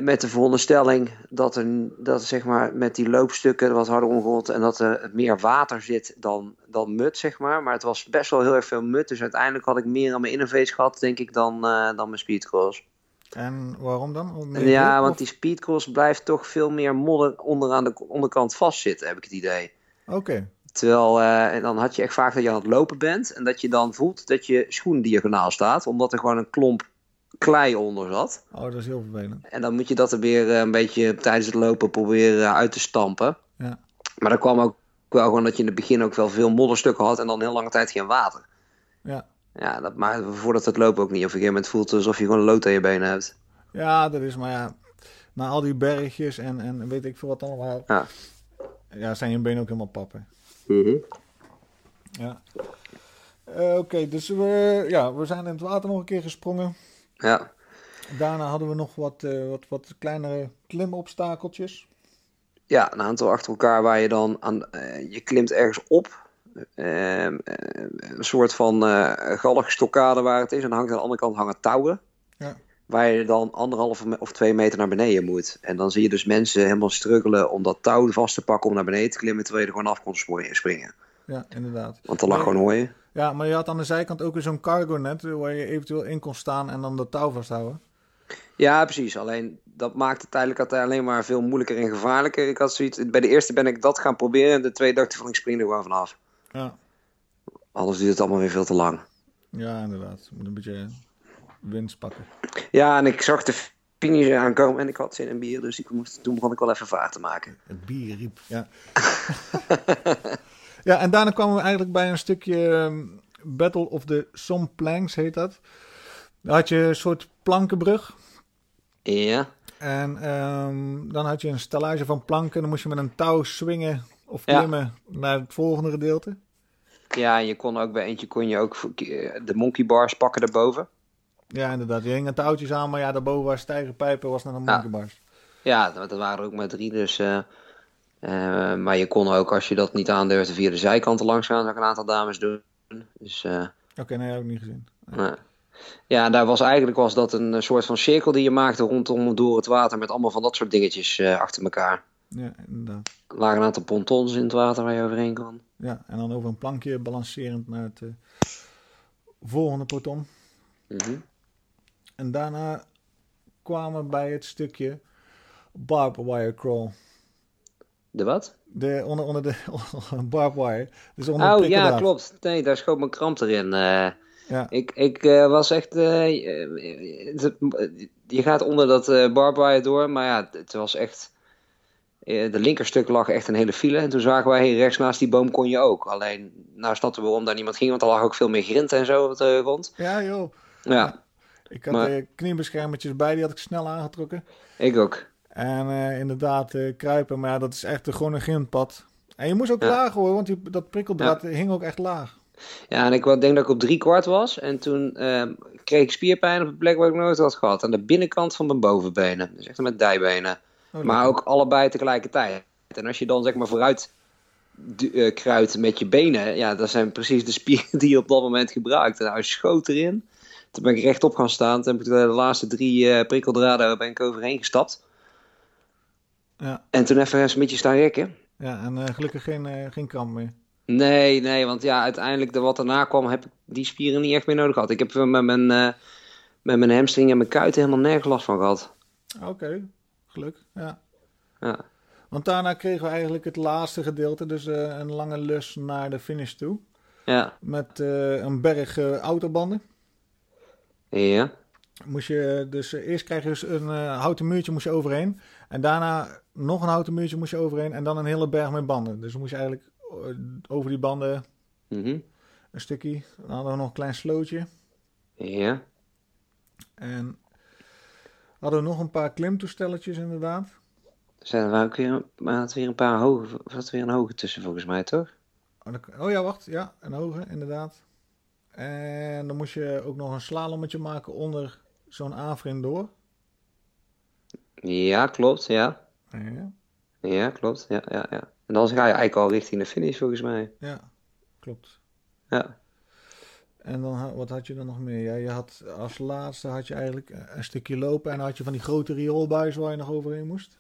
S2: Met de veronderstelling dat er dat, zeg maar, met die loopstukken wat harder omgerold en dat er meer water zit dan, dan mud, zeg maar. Maar het was best wel heel erg veel mud. Dus uiteindelijk had ik meer aan mijn innerface gehad, denk ik, dan, dan mijn speedcross.
S1: En waarom dan?
S2: ja, want die speedcross blijft toch veel meer modder onderaan de onderkant vastzitten, heb ik het idee.
S1: Oké.
S2: Terwijl, uh, dan had je echt vaak dat je aan het lopen bent en dat je dan voelt dat je schoen diagonaal staat, omdat er gewoon een klomp klei onder zat.
S1: Oh, dat is heel vervelend.
S2: En dan moet je dat er weer eh, een beetje tijdens het lopen proberen uit te stampen.
S1: Ja.
S2: Maar dan kwam ook wel gewoon dat je in het begin ook wel veel modderstukken had en dan heel lange tijd geen water.
S1: Ja.
S2: Ja, dat maakt voordat het lopen ook niet. Of op een gegeven moment voelt het alsof je gewoon lood aan je benen hebt.
S1: Ja, dat is maar ja. Na al die bergjes en, en weet ik veel wat allemaal.
S2: Ja.
S1: Ja, zijn je benen ook helemaal pappen.
S2: Mm
S1: Ja. Uh, Oké, dus we, ja, we zijn in het water nog een keer gesprongen.
S2: Ja.
S1: Daarna hadden we nog wat, uh, wat, wat kleinere klimobstakeltjes.
S2: Ja, een aantal achter elkaar waar je dan aan. Uh, je klimt ergens op. Uh, een soort van galgstokkade waar het is. En dan hangt aan de andere kant hangen touwen.
S1: Ja.
S2: Waar je dan anderhalve of twee meter naar beneden moet. En dan zie je dus mensen helemaal struggelen om dat touw vast te pakken om naar beneden te klimmen. Terwijl je er gewoon af kon springen.
S1: Ja, inderdaad.
S2: Want er lag gewoon hooi.
S1: Ja, maar je had aan de zijkant ook zo'n cargo net waar je eventueel in kon staan en dan de touw vasthouden.
S2: Ja, precies. Alleen dat maakt het tijdelijk alleen maar veel moeilijker en gevaarlijker. Ik had zoiets, bij de eerste ben ik dat gaan proberen en de tweede dacht ik van ik spring er gewoon vanaf.
S1: Ja.
S2: Anders duurt het allemaal weer veel te lang.
S1: Ja, inderdaad. Je moet een beetje winst pakken.
S2: Ja, en ik zag de finish aankomen en ik had zin in bier, dus ik moest, toen begon ik wel even vaart te maken.
S1: Het bier riep, ja. Ja, en daarna kwamen we eigenlijk bij een stukje ehm, Battle of the Some Planks, heet dat. Daar had je een soort plankenbrug.
S2: Ja.
S1: En um, dan had je een stellage van planken. Dan moest je met een touw swingen of klimmen naar het volgende gedeelte.
S2: Ja, en je kon ook bij eentje kon je ook de monkey bars pakken daarboven.
S1: Ja, inderdaad. Je hing een touwtjes aan, maar ja, daarboven was stijgerpijpen, was naar een monkey bars.
S2: Ja, dat waren er ook maar drie, dus... Uh, uh, maar je kon ook, als je dat niet aandurfde, via de zijkanten langs gaan. Dat ik een aantal dames doen. Dus, uh,
S1: Oké, okay, nee, heb ik niet gezien.
S2: Nee. Ja, daar was eigenlijk was dat een soort van cirkel die je maakte rondom door het water met allemaal van dat soort dingetjes uh, achter elkaar.
S1: Ja, inderdaad.
S2: Er lagen een aantal pontons in het water waar je overheen kon.
S1: Ja, en dan over een plankje balancerend naar het uh, volgende peloton.
S2: Mhm.
S1: En daarna kwamen we bij het stukje barbed wire crawl.
S2: De wat?
S1: De, onder, onder de barbed wire. Dus onder
S2: oh ja, klopt. Nee, daar schoot mijn kramp erin. eh.
S1: Ja,
S2: Ik, ik eh, was echt. eh, eh, je gaat onder dat eh barbed wire door, maar ja, het was echt. Eh, de linkerstuk lag echt een hele file. En toen zagen wij hier rechts naast die boom kon je ook. Alleen, nou snapten we waarom daar niemand ging, want er lag ook veel meer grind en zo op de grond.
S1: ja joh.
S2: Ja,
S1: Ik had
S2: Maar-
S1: kniebeschermertjes bij, die had ik snel aangetrokken.
S2: ik ook.
S1: En eh, inderdaad eh, kruipen, maar ja, dat is echt gewoon een grindpad. En je moest ook
S2: Ja.
S1: laag hoor, want die, dat prikkeldraad hing ook echt laag.
S2: Ja, en ik denk dat ik op drie kwart was. En toen ehm, kreeg ik spierpijn op een plek waar ik nooit had gehad. Aan de binnenkant van mijn bovenbenen. Dus echt met dijbenen.
S1: Oh,
S2: Maar ook allebei tegelijkertijd. En als je dan zeg maar vooruit du- eh, kruidt met je benen, ja, dat zijn precies de spieren die je op dat moment gebruikt. En nou, schoot erin. Toen ben ik rechtop gaan staan. Toen heb ik de laatste drie eh, prikkeldraden ben ik overheen gestapt.
S1: Ja,
S2: En toen even een beetje staan rekken.
S1: ja en eh, gelukkig geen, geen kramp meer.
S2: Nee, nee, want ja, uiteindelijk de, wat daarna kwam, heb ik die spieren niet echt meer nodig gehad. Ik heb met mijn, met mijn hamstring en mijn kuiten helemaal nergens last van gehad.
S1: Oké, Ja.
S2: Ja,
S1: Want daarna kregen we eigenlijk het laatste gedeelte, dus eh, een lange lus naar de finish toe.
S2: ja,
S1: Met eh, een berg eh, autobanden.
S2: ja.
S1: Moest je dus eerst krijg je dus een houten muurtje moest je overheen. En daarna nog een houten muurtje moest je overheen. En dan een hele berg met banden. Dus dan moest je eigenlijk over die banden
S2: Mhm.
S1: een stukje. Dan hadden we nog een klein slootje.
S2: Ja,
S1: En hadden we nog een paar klimtoestelletjes inderdaad.
S2: zijn er ook weer, maar weer een paar hoge, had weer een hoge tussen volgens mij, toch?
S1: Oh, dan- Oh ja, wacht. Ja, een hoge inderdaad. En dan moest je ook nog een slalommetje maken onder zo'n afrin door.
S2: Ja, klopt, ja.
S1: Ja,
S2: Ja, klopt, ja, ja, ja. En dan ga je eigenlijk al richting de finish volgens mij.
S1: ja klopt.
S2: Ja,
S1: En dan, wat had je dan nog meer? Ja, je had als laatste had je eigenlijk een stukje lopen en had je van die grote rioolbuizen waar je nog overheen moest.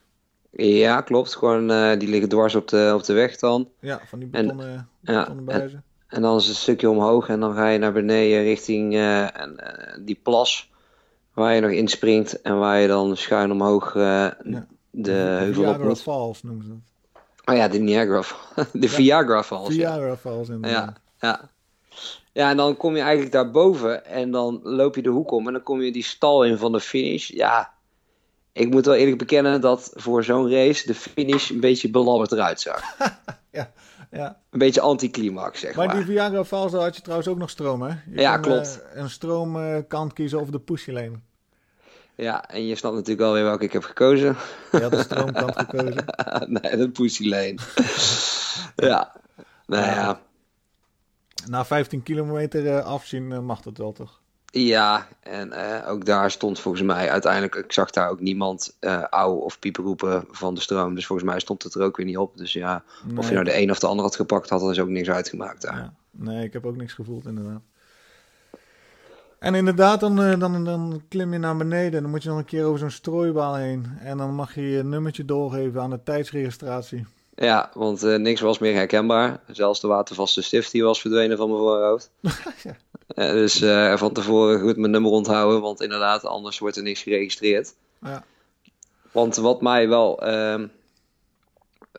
S2: ja klopt. Gewoon, eh, die liggen dwars op de, op de weg dan.
S1: Ja, van die
S2: En-
S1: betonnen,
S2: ja,
S1: betonnen buizen.
S2: En dan is het een stukje omhoog en dan ga je naar beneden richting eh, en, eh, die plas waar je nog inspringt en waar je dan schuin omhoog eh,
S1: Ja.
S2: de heuvel op moet.
S1: Falls noemen ze dat.
S2: Oh ja, de Niagara Falls. De Viagra Falls. ja.
S1: Viagra Falls inderdaad.
S2: Ja, ja. Ja, en dan kom je eigenlijk daarboven en dan loop je de hoek om en dan kom je die stal in van de finish. Ja, ik moet wel eerlijk bekennen dat voor zo'n race de finish een beetje belabberd eruit zag.
S1: Ja.
S2: Een beetje anticlimax, zeg maar.
S1: Maar die Viagra Falls, had je trouwens ook nog stroom, hè? Je
S2: Ja,
S1: kon,
S2: klopt.
S1: eh, een stroomkant kiezen of de pussy lane.
S2: Ja, en je snapt natuurlijk wel weer welke ik heb gekozen.
S1: Je had de stroomkant gekozen.
S2: nee, de Pussy Lane. ja, nou ja.
S1: Na 15 kilometer eh, afzien eh, mag dat wel, toch?
S2: Ja, en eh, ook daar stond volgens mij uiteindelijk, ik zag daar ook niemand ouw of piep roepen van de stroom. Dus volgens mij stond het er ook weer niet op. Dus ja, of je nou de een of de ander had gepakt, had er dus ook niks uitgemaakt daar.
S1: Ja. Nee, ik heb ook niks gevoeld, inderdaad. En inderdaad, dan, dan, dan klim je naar beneden. Dan moet je nog een keer over zo'n strooibaal heen. En dan mag je je nummertje doorgeven aan de tijdsregistratie.
S2: Ja, want eh, niks was meer herkenbaar. Zelfs de watervaste stift die was verdwenen van mijn voorhoofd.
S1: Ja.
S2: Eh, dus eh, van tevoren goed mijn nummer onthouden, want inderdaad, anders wordt er niks geregistreerd.
S1: Ja,
S2: Want wat mij wel. ehm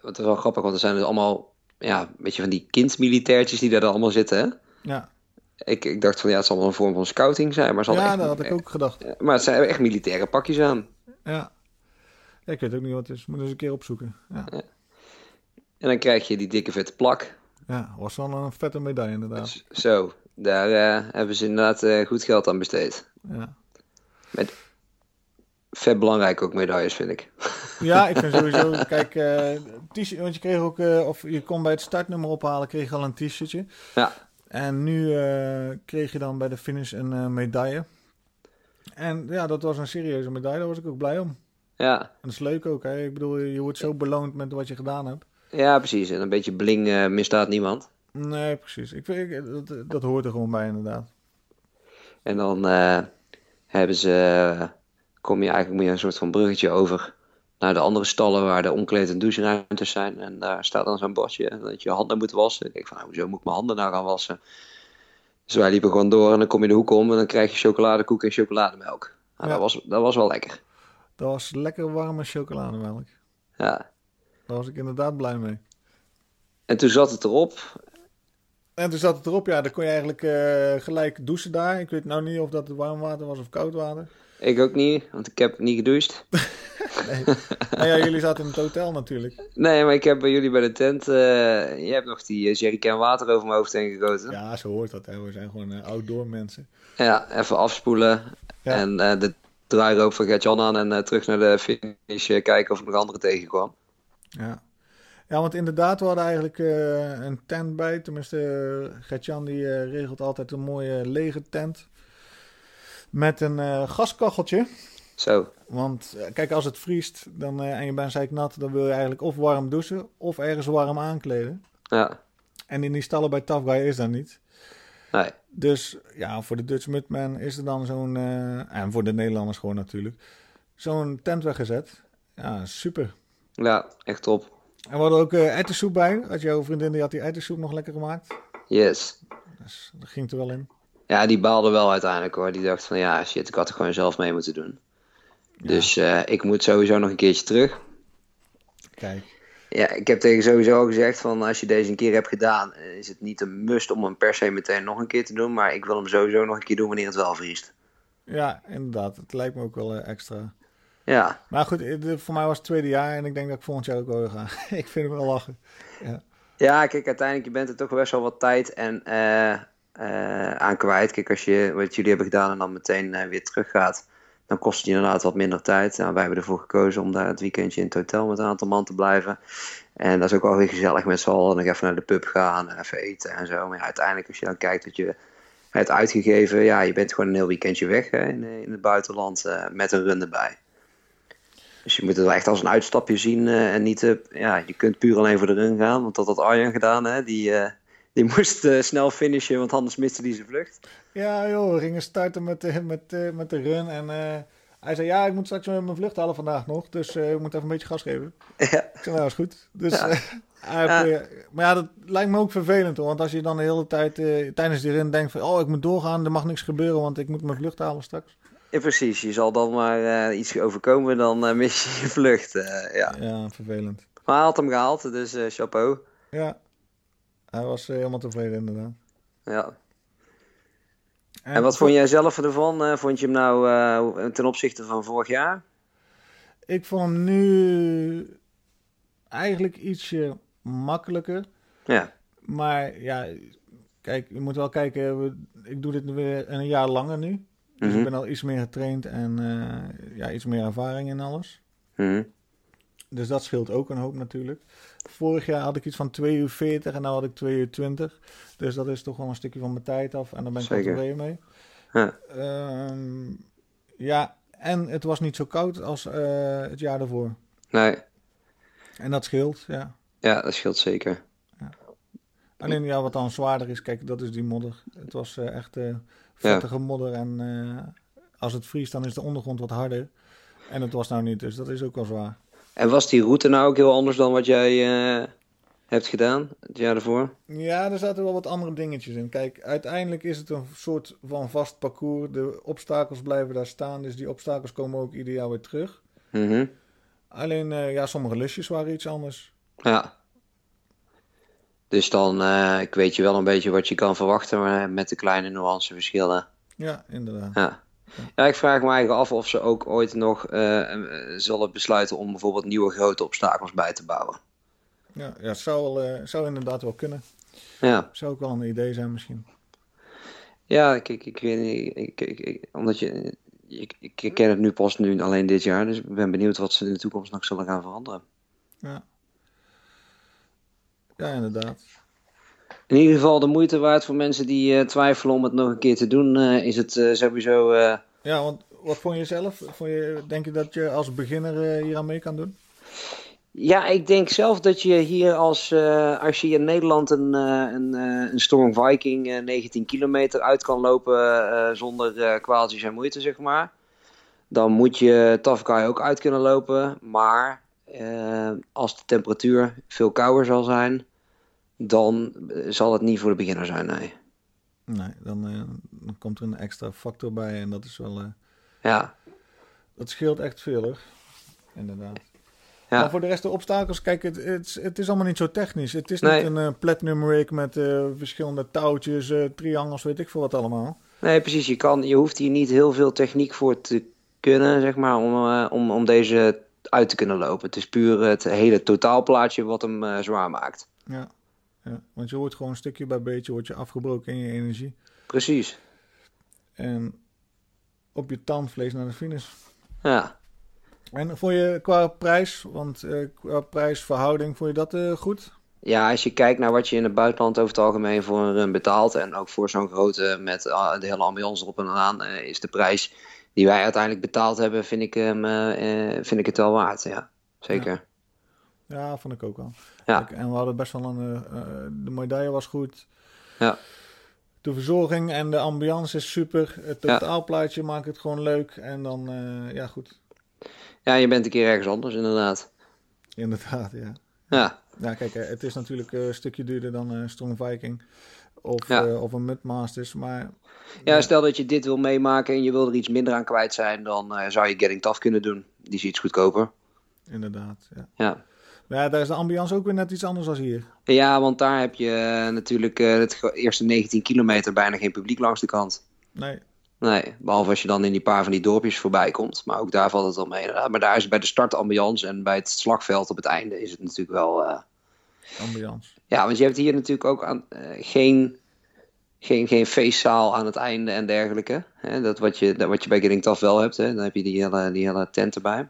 S2: wat is wel grappig, want er zijn dus allemaal. Ja, een beetje van die kindmilitairtjes die daar dan allemaal zitten. Hè?
S1: ja.
S2: Ik, ik dacht van ja, het zal wel een vorm van scouting zijn. Maar, zal
S1: ja dat had ik ook gedacht.
S2: maar het zijn echt militaire pakjes aan.
S1: Ja. ja ik weet ook niet wat het is. Moet eens een keer opzoeken. Ja,
S2: En dan krijg je die dikke vette plak.
S1: ja was wel een vette medaille inderdaad.
S2: Dus zo, daar eh, hebben ze inderdaad eh, goed geld aan besteed.
S1: Ja,
S2: Vet belangrijk ook medailles, vind ik.
S1: ja ik vind sowieso... Kijk, t-shirt, want je kreeg ook... of je kon bij het startnummer ophalen, kreeg je al een t-shirtje.
S2: Ja,
S1: En nu kreeg je dan bij de finish een medaille. En ja, dat was een serieuze medaille. Daar was ik ook blij om.
S2: ja.
S1: En dat is leuk ook. Hè? Ik bedoel, je wordt zo beloond met wat je gedaan hebt.
S2: Ja precies. En een beetje bling eh, misstaat niemand.
S1: Nee, precies. Ik ik- dat, dat hoort er gewoon bij inderdaad.
S2: En dan eh, hebben ze, kom je eigenlijk moet je een soort van bruggetje over naar de andere stallen waar de omkleed- en doucheruimtes zijn. En daar staat dan zo'n bordje dat je je handen moet wassen. Ik denk van, nou, hoezo moet ik mijn handen nou gaan wassen? Dus wij liepen gewoon door en dan kom je de hoek om en dan krijg je chocoladekoek en chocolademelk. Nou,
S1: Ja.
S2: dat, was, dat was wel lekker.
S1: Dat was lekker warme chocolademelk.
S2: Ja.
S1: Daar was ik inderdaad blij mee.
S2: En toen zat het erop.
S1: En toen zat het erop, ja, dan kon je eigenlijk eh, gelijk douchen daar. Ik weet nou niet of dat warm water was of koud water.
S2: Ik ook niet, want ik heb niet gedoucht.
S1: Nee. nou ja, jullie zaten in het hotel natuurlijk.
S2: Nee, maar ik heb bij jullie bij de tent... eh, je hebt nog die eh, jerrycan water over mijn hoofd heen gegoten.
S1: Ja, zo hoort dat. Hè. We zijn gewoon eh, outdoor mensen.
S2: Ja, even afspoelen.
S1: Ja.
S2: En de draairoop van Gert-Jan aan en terug naar de finish kijken of ik nog andere tegenkwam.
S1: Ja. ja, want inderdaad, we hadden eigenlijk eh, een tent bij. Tenminste, uh, Gertjan die eh, regelt altijd een mooie lege tent. Met een eh, gaskacheltje.
S2: Zo,
S1: Want eh, kijk, als het vriest dan, eh, en je bent zeiknat, dan wil je eigenlijk of warm douchen of ergens warm aankleden.
S2: ja.
S1: En in die stallen bij Tough Guy is dat niet.
S2: Nee.
S1: Dus ja, voor de Dutch Mudman is er dan zo'n, eh, en voor de Nederlanders gewoon natuurlijk, zo'n tent weggezet. Ja, super.
S2: Ja, echt top.
S1: En we hadden ook uh, bij. Had jouw vriendin die had die ettensoep nog lekker gemaakt.
S2: Yes.
S1: Dus dat ging er wel in.
S2: Ja, die baalde wel uiteindelijk hoor. Die dacht van ja, shit, ik had er gewoon zelf mee moeten doen.
S1: Ja.
S2: Dus uh, ik moet sowieso nog een keertje terug.
S1: Kijk.
S2: Ja, ik heb tegen sowieso al gezegd van als je deze een keer hebt gedaan, is het niet een must om hem per se meteen nog een keer te doen. Maar ik wil hem sowieso nog een keer doen wanneer het wel vriest.
S1: Ja, inderdaad. Het lijkt me ook wel extra.
S2: Ja.
S1: Maar goed, voor mij was het tweede jaar en ik denk dat ik volgend jaar ook wel ga. ik vind hem wel lachen. Ja.
S2: ja, kijk, uiteindelijk je bent er toch best wel wat tijd en uh, uh, aan kwijt. Kijk, als je wat jullie hebben gedaan en dan meteen uh, weer teruggaat, dan kost het je inderdaad wat minder tijd. Nou, wij hebben ervoor gekozen om daar het weekendje in het hotel met een aantal man te blijven. En dat is ook wel weer gezellig met z'n allen. Nog even naar de pub gaan en even eten en zo. Maar ja, uiteindelijk, als je dan kijkt dat je hebt uitgegeven, ja, je bent gewoon een heel weekendje weg hè, in, in, het buitenland met een run erbij. Dus je moet het wel echt als een uitstapje zien uh, en niet, uh, ja, je kunt puur alleen voor de run gaan. Want dat had Arjan gedaan, hè. Die, uh, die moest snel finishen, want anders miste hij zijn vlucht.
S1: Ja joh, we gingen starten met, de, met, met de run en hij zei, ja, ik moet straks mijn vlucht halen vandaag nog, dus ik moet even een beetje gas geven.
S2: Ja.
S1: Ik zei, nou is goed. Dus, ja. ja. maar ja, dat lijkt me ook vervelend hoor, want als je dan de hele tijd tijdens die run denkt van, oh, ik moet doorgaan, er mag niks gebeuren, want ik moet mijn vlucht halen straks.
S2: Ja, precies. Je zal dan maar uh, iets overkomen, dan uh, mis je je vlucht. Uh, ja.
S1: ja, vervelend.
S2: Maar hij had hem gehaald, dus chapeau.
S1: Ja, hij was helemaal tevreden inderdaad.
S2: Ja. En, en wat vond jij zelf ervan? vond je hem nou ten opzichte van vorig jaar?
S1: Ik vond hem nu eigenlijk ietsje makkelijker.
S2: Ja.
S1: Maar ja, kijk, je moet wel kijken. Ik doe dit weer een jaar langer nu. Dus
S2: Mhm.
S1: ik ben al iets meer getraind en uh, ja, iets meer ervaring in alles.
S2: Mhm.
S1: Dus dat scheelt ook een hoop natuurlijk. Vorig jaar had ik iets van 2 uur 40 en nu had ik 2 uur 20. Dus dat is toch wel een stukje van mijn tijd af. En daar ben ik wel tevreden mee.
S2: Ja.
S1: Um, ja, en het was niet zo koud als uh, het jaar daarvoor.
S2: Nee.
S1: En dat scheelt, ja.
S2: Ja, dat scheelt zeker.
S1: Ja. Alleen ja, wat dan zwaarder is, kijk, dat is die modder. Het was uh, echt vettige modder en uh, als het vriest, dan is de ondergrond wat harder. En het was nou niet, dus dat is ook wel zwaar.
S2: En was die route nou ook heel anders dan wat jij uh, hebt gedaan het jaar ervoor?
S1: Ja, er zaten wel wat andere dingetjes in. Kijk, uiteindelijk is het een soort van vast parcours. De obstakels blijven daar staan, dus die obstakels komen ook ieder jaar weer terug.
S2: Mm -hmm.
S1: Alleen, uh, ja, sommige lusjes waren iets anders.
S2: Ja. Dus dan, uh, ik weet je wel een beetje wat je kan verwachten, maar met de kleine nuanceverschillen.
S1: Ja, inderdaad.
S2: Ja. Ja, ik vraag me eigenlijk af of ze ook ooit nog uh, zullen besluiten om bijvoorbeeld nieuwe grote obstakels bij te bouwen.
S1: Ja, ja zou, wel, uh, zou inderdaad wel kunnen.
S2: Ja.
S1: Zou ook wel een idee zijn misschien.
S2: Ja, ik, ik, ik weet niet, ik, ik, ik, omdat je, ik, ik ken het nu pas nu alleen dit jaar, dus ik ben benieuwd wat ze in de toekomst nog zullen gaan veranderen.
S1: Ja. Ja, inderdaad.
S2: In ieder geval de moeite waard voor mensen die uh, twijfelen om het nog een keer te doen, uh, is het uh, sowieso.
S1: Ja, want wat vond je zelf? Vond je, denk je dat je als beginner hier aan mee kan doen?
S2: Ja, ik denk zelf dat je hier als, als je in Nederland een, een, een Storm Viking 19 kilometer uit kan lopen zonder kwaaltjes en moeite, zeg maar. dan moet je Tough Guy ook uit kunnen lopen. Maar eh, als de temperatuur veel kouder zal zijn, dan eh, zal het niet voor de beginner zijn, nee.
S1: Nee, dan, eh, dan komt er een extra factor bij en dat is wel... eh,
S2: Ja,
S1: dat scheelt echt veel hoor. Inderdaad.
S2: Ja.
S1: Maar voor de rest de obstakels, kijk, het, het, is- het is allemaal niet zo technisch. Het is
S2: Nee.
S1: niet een eh, platinum rig met verschillende touwtjes, triangels, weet ik veel wat allemaal.
S2: nee, precies. Je, kan, je hoeft hier niet heel veel techniek voor te kunnen, zeg maar, om, om, om deze uit te kunnen lopen. Het is puur het hele totaalplaatje wat hem zwaar maakt.
S1: Ja. Ja. Want je wordt gewoon stukje bij beetje wordt je afgebroken in je energie.
S2: Precies.
S1: En op je tandvlees naar de finish.
S2: Ja.
S1: En voor je qua prijs, want eh, qua prijsverhouding, vond je dat eh, goed?
S2: Ja, als je kijkt naar wat je in het buitenland over het algemeen voor een run betaalt. En ook voor zo'n grote met ah, de hele ambiance erop en aan. eh, is de prijs die wij uiteindelijk betaald hebben, vind ik, hem, eh, eh, vind ik het wel waard. Ja, zeker.
S1: Ja, vond ik ook wel.
S2: Ja.
S1: Kijk, en we hadden best wel een... eh, eh, de medaille was goed.
S2: Ja.
S1: De verzorging en de ambiance is super. Het totaalplaatje maakt het gewoon leuk. En dan, eh, ja goed.
S2: Ja, je bent een keer ergens anders, inderdaad.
S1: Inderdaad, ja.
S2: Ja,
S1: Ja, kijk, het is natuurlijk een stukje duurder dan eh Strong Viking. Of,
S2: Ja.
S1: of een Mudmasters, maar...
S2: ja stel dat je dit wil meemaken en je wil er iets minder aan kwijt zijn, dan zou je Getting Tough kunnen doen. Die is iets goedkoper.
S1: Inderdaad, ja.
S2: Ja.
S1: Maar ja, daar is de ambiance ook weer net iets anders dan hier.
S2: Ja, want daar heb je eh, natuurlijk eh, het eerste 19 kilometer bijna geen publiek langs de kant.
S1: Nee,
S2: Nee, behalve als je dan in die paar van die dorpjes voorbij komt. Maar ook daar valt het wel mee. Maar daar is bij de start ambiance en bij het slagveld op het einde is het natuurlijk wel... eh,
S1: ambiance.
S2: Ja, want je hebt hier natuurlijk ook aan, geen, geen, geen feestzaal aan het einde en dergelijke. Hè? Dat wat je, dat wat je bij Tough wel hebt. Hè? Dan heb je die hele, die hele tent erbij.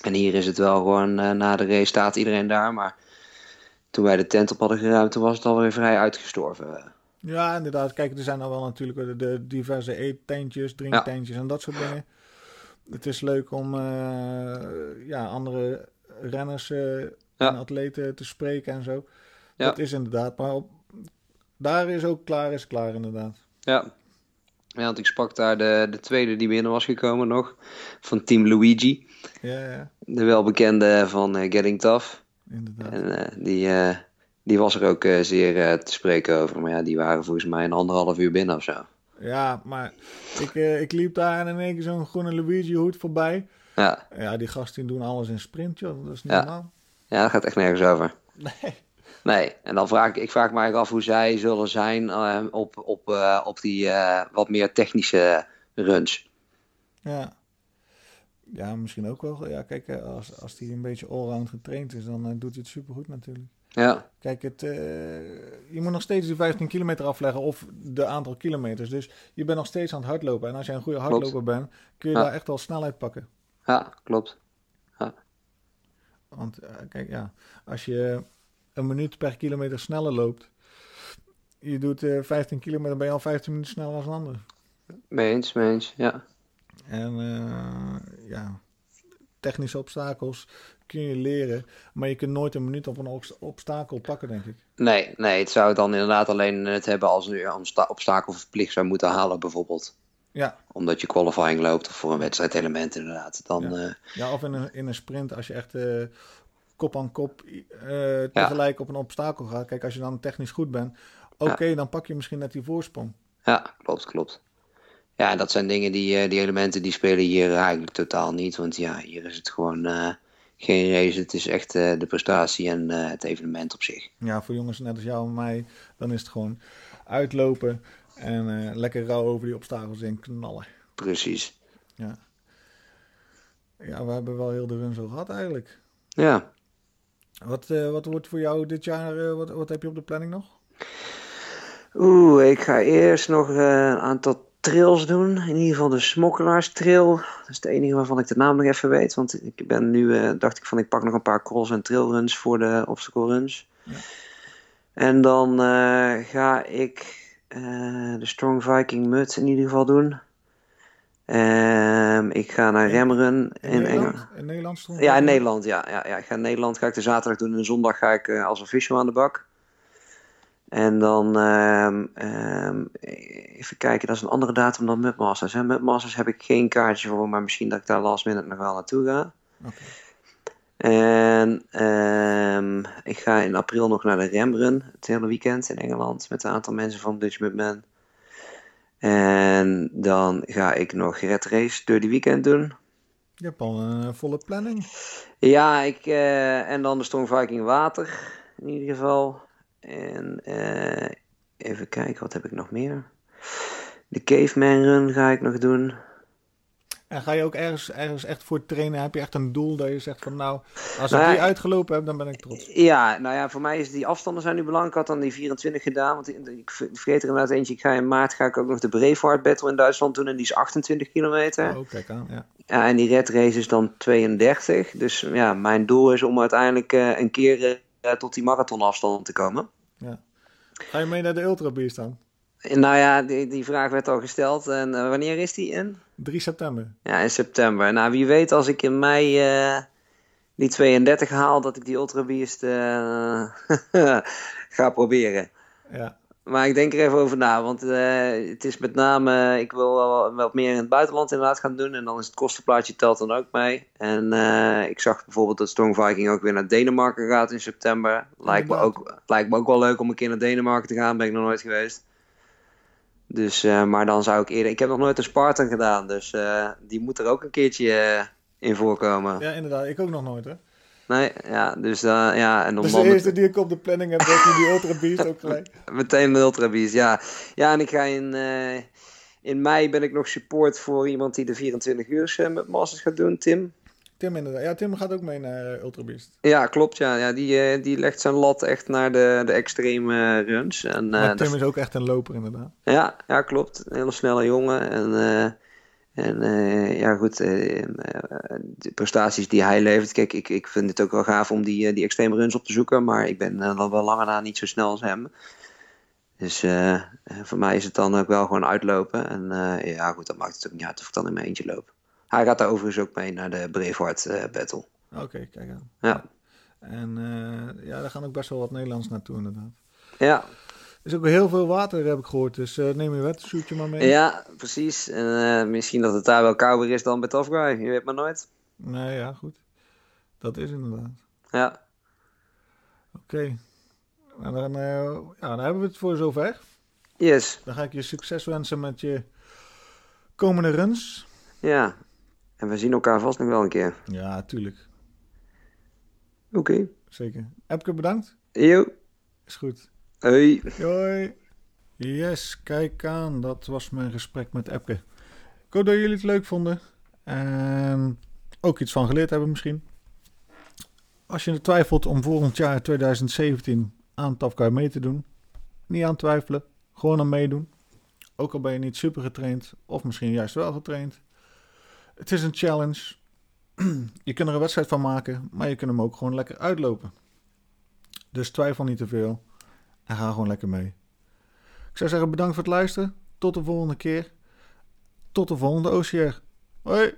S2: En hier is het wel gewoon, eh, na de race staat iedereen daar. Maar toen wij de tent op hadden geruimd, toen was het alweer vrij uitgestorven.
S1: Ja, inderdaad. Kijk, er zijn al wel natuurlijk de, diverse eettentjes, drinktentjes en dat soort dingen. Het is leuk om eh, ja, andere renners eh, en atleten te spreken en zo.
S2: Ja.
S1: Dat is inderdaad. Maar op, daar is ook klaar, is klaar inderdaad.
S2: Ja. Ja, want ik sprak daar de, de tweede die binnen was gekomen nog. Van Team Luigi.
S1: Ja, ja,
S2: De welbekende van eh, Getting Tough.
S1: inderdaad.
S2: En eh, die, eh, die was er ook zeer te spreken over. Maar ja, die waren volgens mij een anderhalf uur binnen of zo.
S1: Ja, maar ik, ik liep daar en in één keer zo'n groene Luigi hoed voorbij.
S2: Ja,
S1: Ja, die gasten doen alles in sprint, joh. Dat is niet
S2: Ja.
S1: normaal.
S2: ja dat gaat echt nergens over.
S1: Nee.
S2: Nee, en dan vraag ik, ik vraag me eigenlijk af hoe zij zullen zijn eh, op, op, eh, op die eh, wat meer technische runs.
S1: Ja. Ja, misschien ook wel. Ja, kijk, eh, als, als die een beetje allround getraind is, dan doet hij het supergoed natuurlijk.
S2: Ja,
S1: Kijk, het, je moet nog steeds die 15 kilometer afleggen of de aantal kilometers. Dus je bent nog steeds aan het hardlopen. En als jij een goede
S2: Klopt.
S1: hardloper bent, kun je
S2: Ja.
S1: daar echt wel snelheid pakken.
S2: ja klopt.
S1: Want eh, kijk, ja, als je een minuut per kilometer sneller loopt, je doet eh 15 kilometer, ben je al 15 minuten sneller als een ander.
S2: Mee eens, mee eens, ja.
S1: En eh, ja, technische obstakels kun je leren, maar je kunt nooit een minuut op een obst- obstakel pakken, denk ik.
S2: Nee, nee, het zou dan inderdaad alleen het hebben als je een obsta- obstakel verplicht zou moeten halen bijvoorbeeld.
S1: Ja,
S2: Omdat je qualifying loopt of voor een wedstrijdelement inderdaad. Dan,
S1: Ja.
S2: eh,
S1: ja of in een, in een sprint, als je echt eh, kop aan kop eh, tegelijk op een obstakel gaat. Kijk, als je dan technisch goed bent, oké, dan pak je misschien net die voorsprong.
S2: Ja, klopt, klopt. Ja, dat zijn dingen die, eh, die elementen die spelen hier eigenlijk totaal niet. Want ja, hier is het gewoon eh, geen race. Het is echt de prestatie en het evenement op zich.
S1: Ja, voor jongens net als jou en mij, dan is het gewoon uitlopen en lekker rauw over die obstakels in knallen.
S2: Precies.
S1: Ja. ja, we hebben wel heel de run zo gehad eigenlijk.
S2: Ja.
S1: Wat, eh, wat wordt voor jou dit jaar, eh, wat, wat heb je op de planning nog?
S2: Oeh, ik ga eerst nog eh, een aantal trails doen. In ieder geval de Smokkelaarstrail. Dat is de enige waarvan ik de naam nog even weet. Want ik ben nu, dacht ik van, ik pak nog een paar cross- en trailruns voor de obstacle runs.
S1: Ja.
S2: En dan ga ik de Strong Viking Mud in ieder geval doen. Ehm, ik ga naar Remrun
S1: In?
S2: Engeland.
S1: In Nederland stond
S2: Ja, in Nederland. Ja, ja, ja. Ik ga in Nederland ga ik de zaterdag doen en de zondag ga ik eh, als official aan de bak. En dan ehm, ehm, even kijken, dat is een andere datum dan Mudmasters. Hè? Mudmasters heb ik geen kaartje voor, maar misschien dat ik daar last minute nog wel naartoe ga. En ik ga in april nog naar de Rembrun, het hele weekend in Engeland, met een aantal mensen van Dutch Mudman. En dan ga ik nog Red Race door die weekend doen.
S1: Je hebt al een eh, volle planning.
S2: Ja, ik, eh, en dan de Storm Viking Water in ieder geval. En eh, even kijken, wat heb ik nog meer? De Caveman Run ga ik nog doen.
S1: En ga je ook ergens, ergens echt voor trainen? Heb je echt een doel dat je zegt van nou, als ik
S2: Nou,
S1: die uitgelopen heb, dan ben ik trots.
S2: Ja, nou ja, voor mij is die afstanden zijn nu belangrijk. Ik had dan die 24 gedaan, want ik, vergeet er inderdaad eentje. Ik ga in maart ga ik ook nog de Braveheart Battle in Duitsland doen en die is 28 kilometer.
S1: Oh, kijk aan, ja.
S2: Ja, en die red race is dan 32. Dus ja, mijn doel is om uiteindelijk eh, een keer eh, tot die marathonafstand te komen.
S1: Ga je mee naar de Ultra Beast dan?
S2: Nou ja, die, die vraag werd al gesteld. En eh, wanneer is die in?
S1: 3 september.
S2: Ja, in september. Nou, wie weet als ik in mei eh, die 32 haal, dat ik die Ultra Beast eh, ga proberen.
S1: Ja,
S2: Maar ik denk er even over na, want het is met name, ik wil wel wat meer in het buitenland inderdaad gaan doen. En dan is het kostenplaatje telt dan ook mee. En ik zag bijvoorbeeld dat Storm Viking ook weer naar Denemarken gaat in september. Lijkt me, ook, lijkt me ook wel leuk om een keer naar Denemarken te gaan, ben ik nog nooit geweest. Dus, eh, maar dan zou ik eerder, ik heb nog nooit een Spartan gedaan, dus eh, die moet er ook een keertje eh, in voorkomen.
S1: ja inderdaad. Ik ook nog nooit, hè.
S2: Nee, ja, dus eh, ja, en
S1: Dus
S2: dan
S1: de
S2: met-
S1: eerste die ik op de planning heb, nu die Ultra Beast ook gelijk.
S2: Meteen de Ultra Beast, ja. Ja, en ik ga in, in mei ben ik nog support voor iemand die de 24 uur met Masters gaat doen, Tim.
S1: Tim inderdaad. Ja, Tim gaat ook mee naar eh, Ultra Beast.
S2: Ja, klopt, ja. ja die, eh, die legt zijn lat echt naar de, de extreme eh, runs. En,
S1: Maar
S2: dat-
S1: Tim is ook echt een loper inderdaad.
S2: ja, ja, klopt. Een hele snelle jongen. En, en ja, goed, de prestaties die hij levert. Kijk, ik, ik vind het ook wel gaaf om die, die extreme runs op te zoeken. Maar ik ben dan wel langer na niet zo snel als hem. Dus voor mij is het dan ook wel gewoon uitlopen. En ja, goed, dan maakt het ook niet uit of ik dan in mijn eentje loop. Hij gaat daar overigens ook mee naar de Braveheart eh, Battle.
S1: Oké, kijk aan.
S2: Ja.
S1: En eh, ja, daar gaan ook best wel wat Nederlands naartoe inderdaad.
S2: Ja,
S1: Er is ook heel veel water, heb ik gehoord. Dus eh, neem je wetsuitje maar mee.
S2: ja precies. En misschien dat het daar wel kouder is dan bij Tough Guy. Je weet maar nooit.
S1: Nee, ja, goed. Dat is inderdaad.
S2: Ja,
S1: Oké. Nou, dan, ja, dan hebben we het voor zover.
S2: yes.
S1: Dan ga ik je succes wensen met je komende runs.
S2: Ja. En we zien elkaar vast nog wel een keer.
S1: Ja, tuurlijk.
S2: Oké.
S1: Zeker. Epke, bedankt.
S2: Yo.
S1: Is goed.
S2: Hoi.
S1: Hoi. Yes, kijk aan. Dat was mijn gesprek met Epke. Ik hoop dat jullie het leuk vonden. En ook iets van geleerd hebben misschien. Als je twijfelt om volgend jaar 2017 aan Tafkai mee te doen. Niet aan twijfelen. Gewoon aan meedoen. Ook al ben je niet super getraind. Of misschien juist wel getraind. Het is een challenge. Je kunt er een wedstrijd van maken. Maar je kunt hem ook gewoon lekker uitlopen. Dus twijfel niet te veel. En ga gewoon lekker mee. Ik zou zeggen bedankt voor het luisteren. Tot de volgende keer. Tot de volgende OCR. Hoi.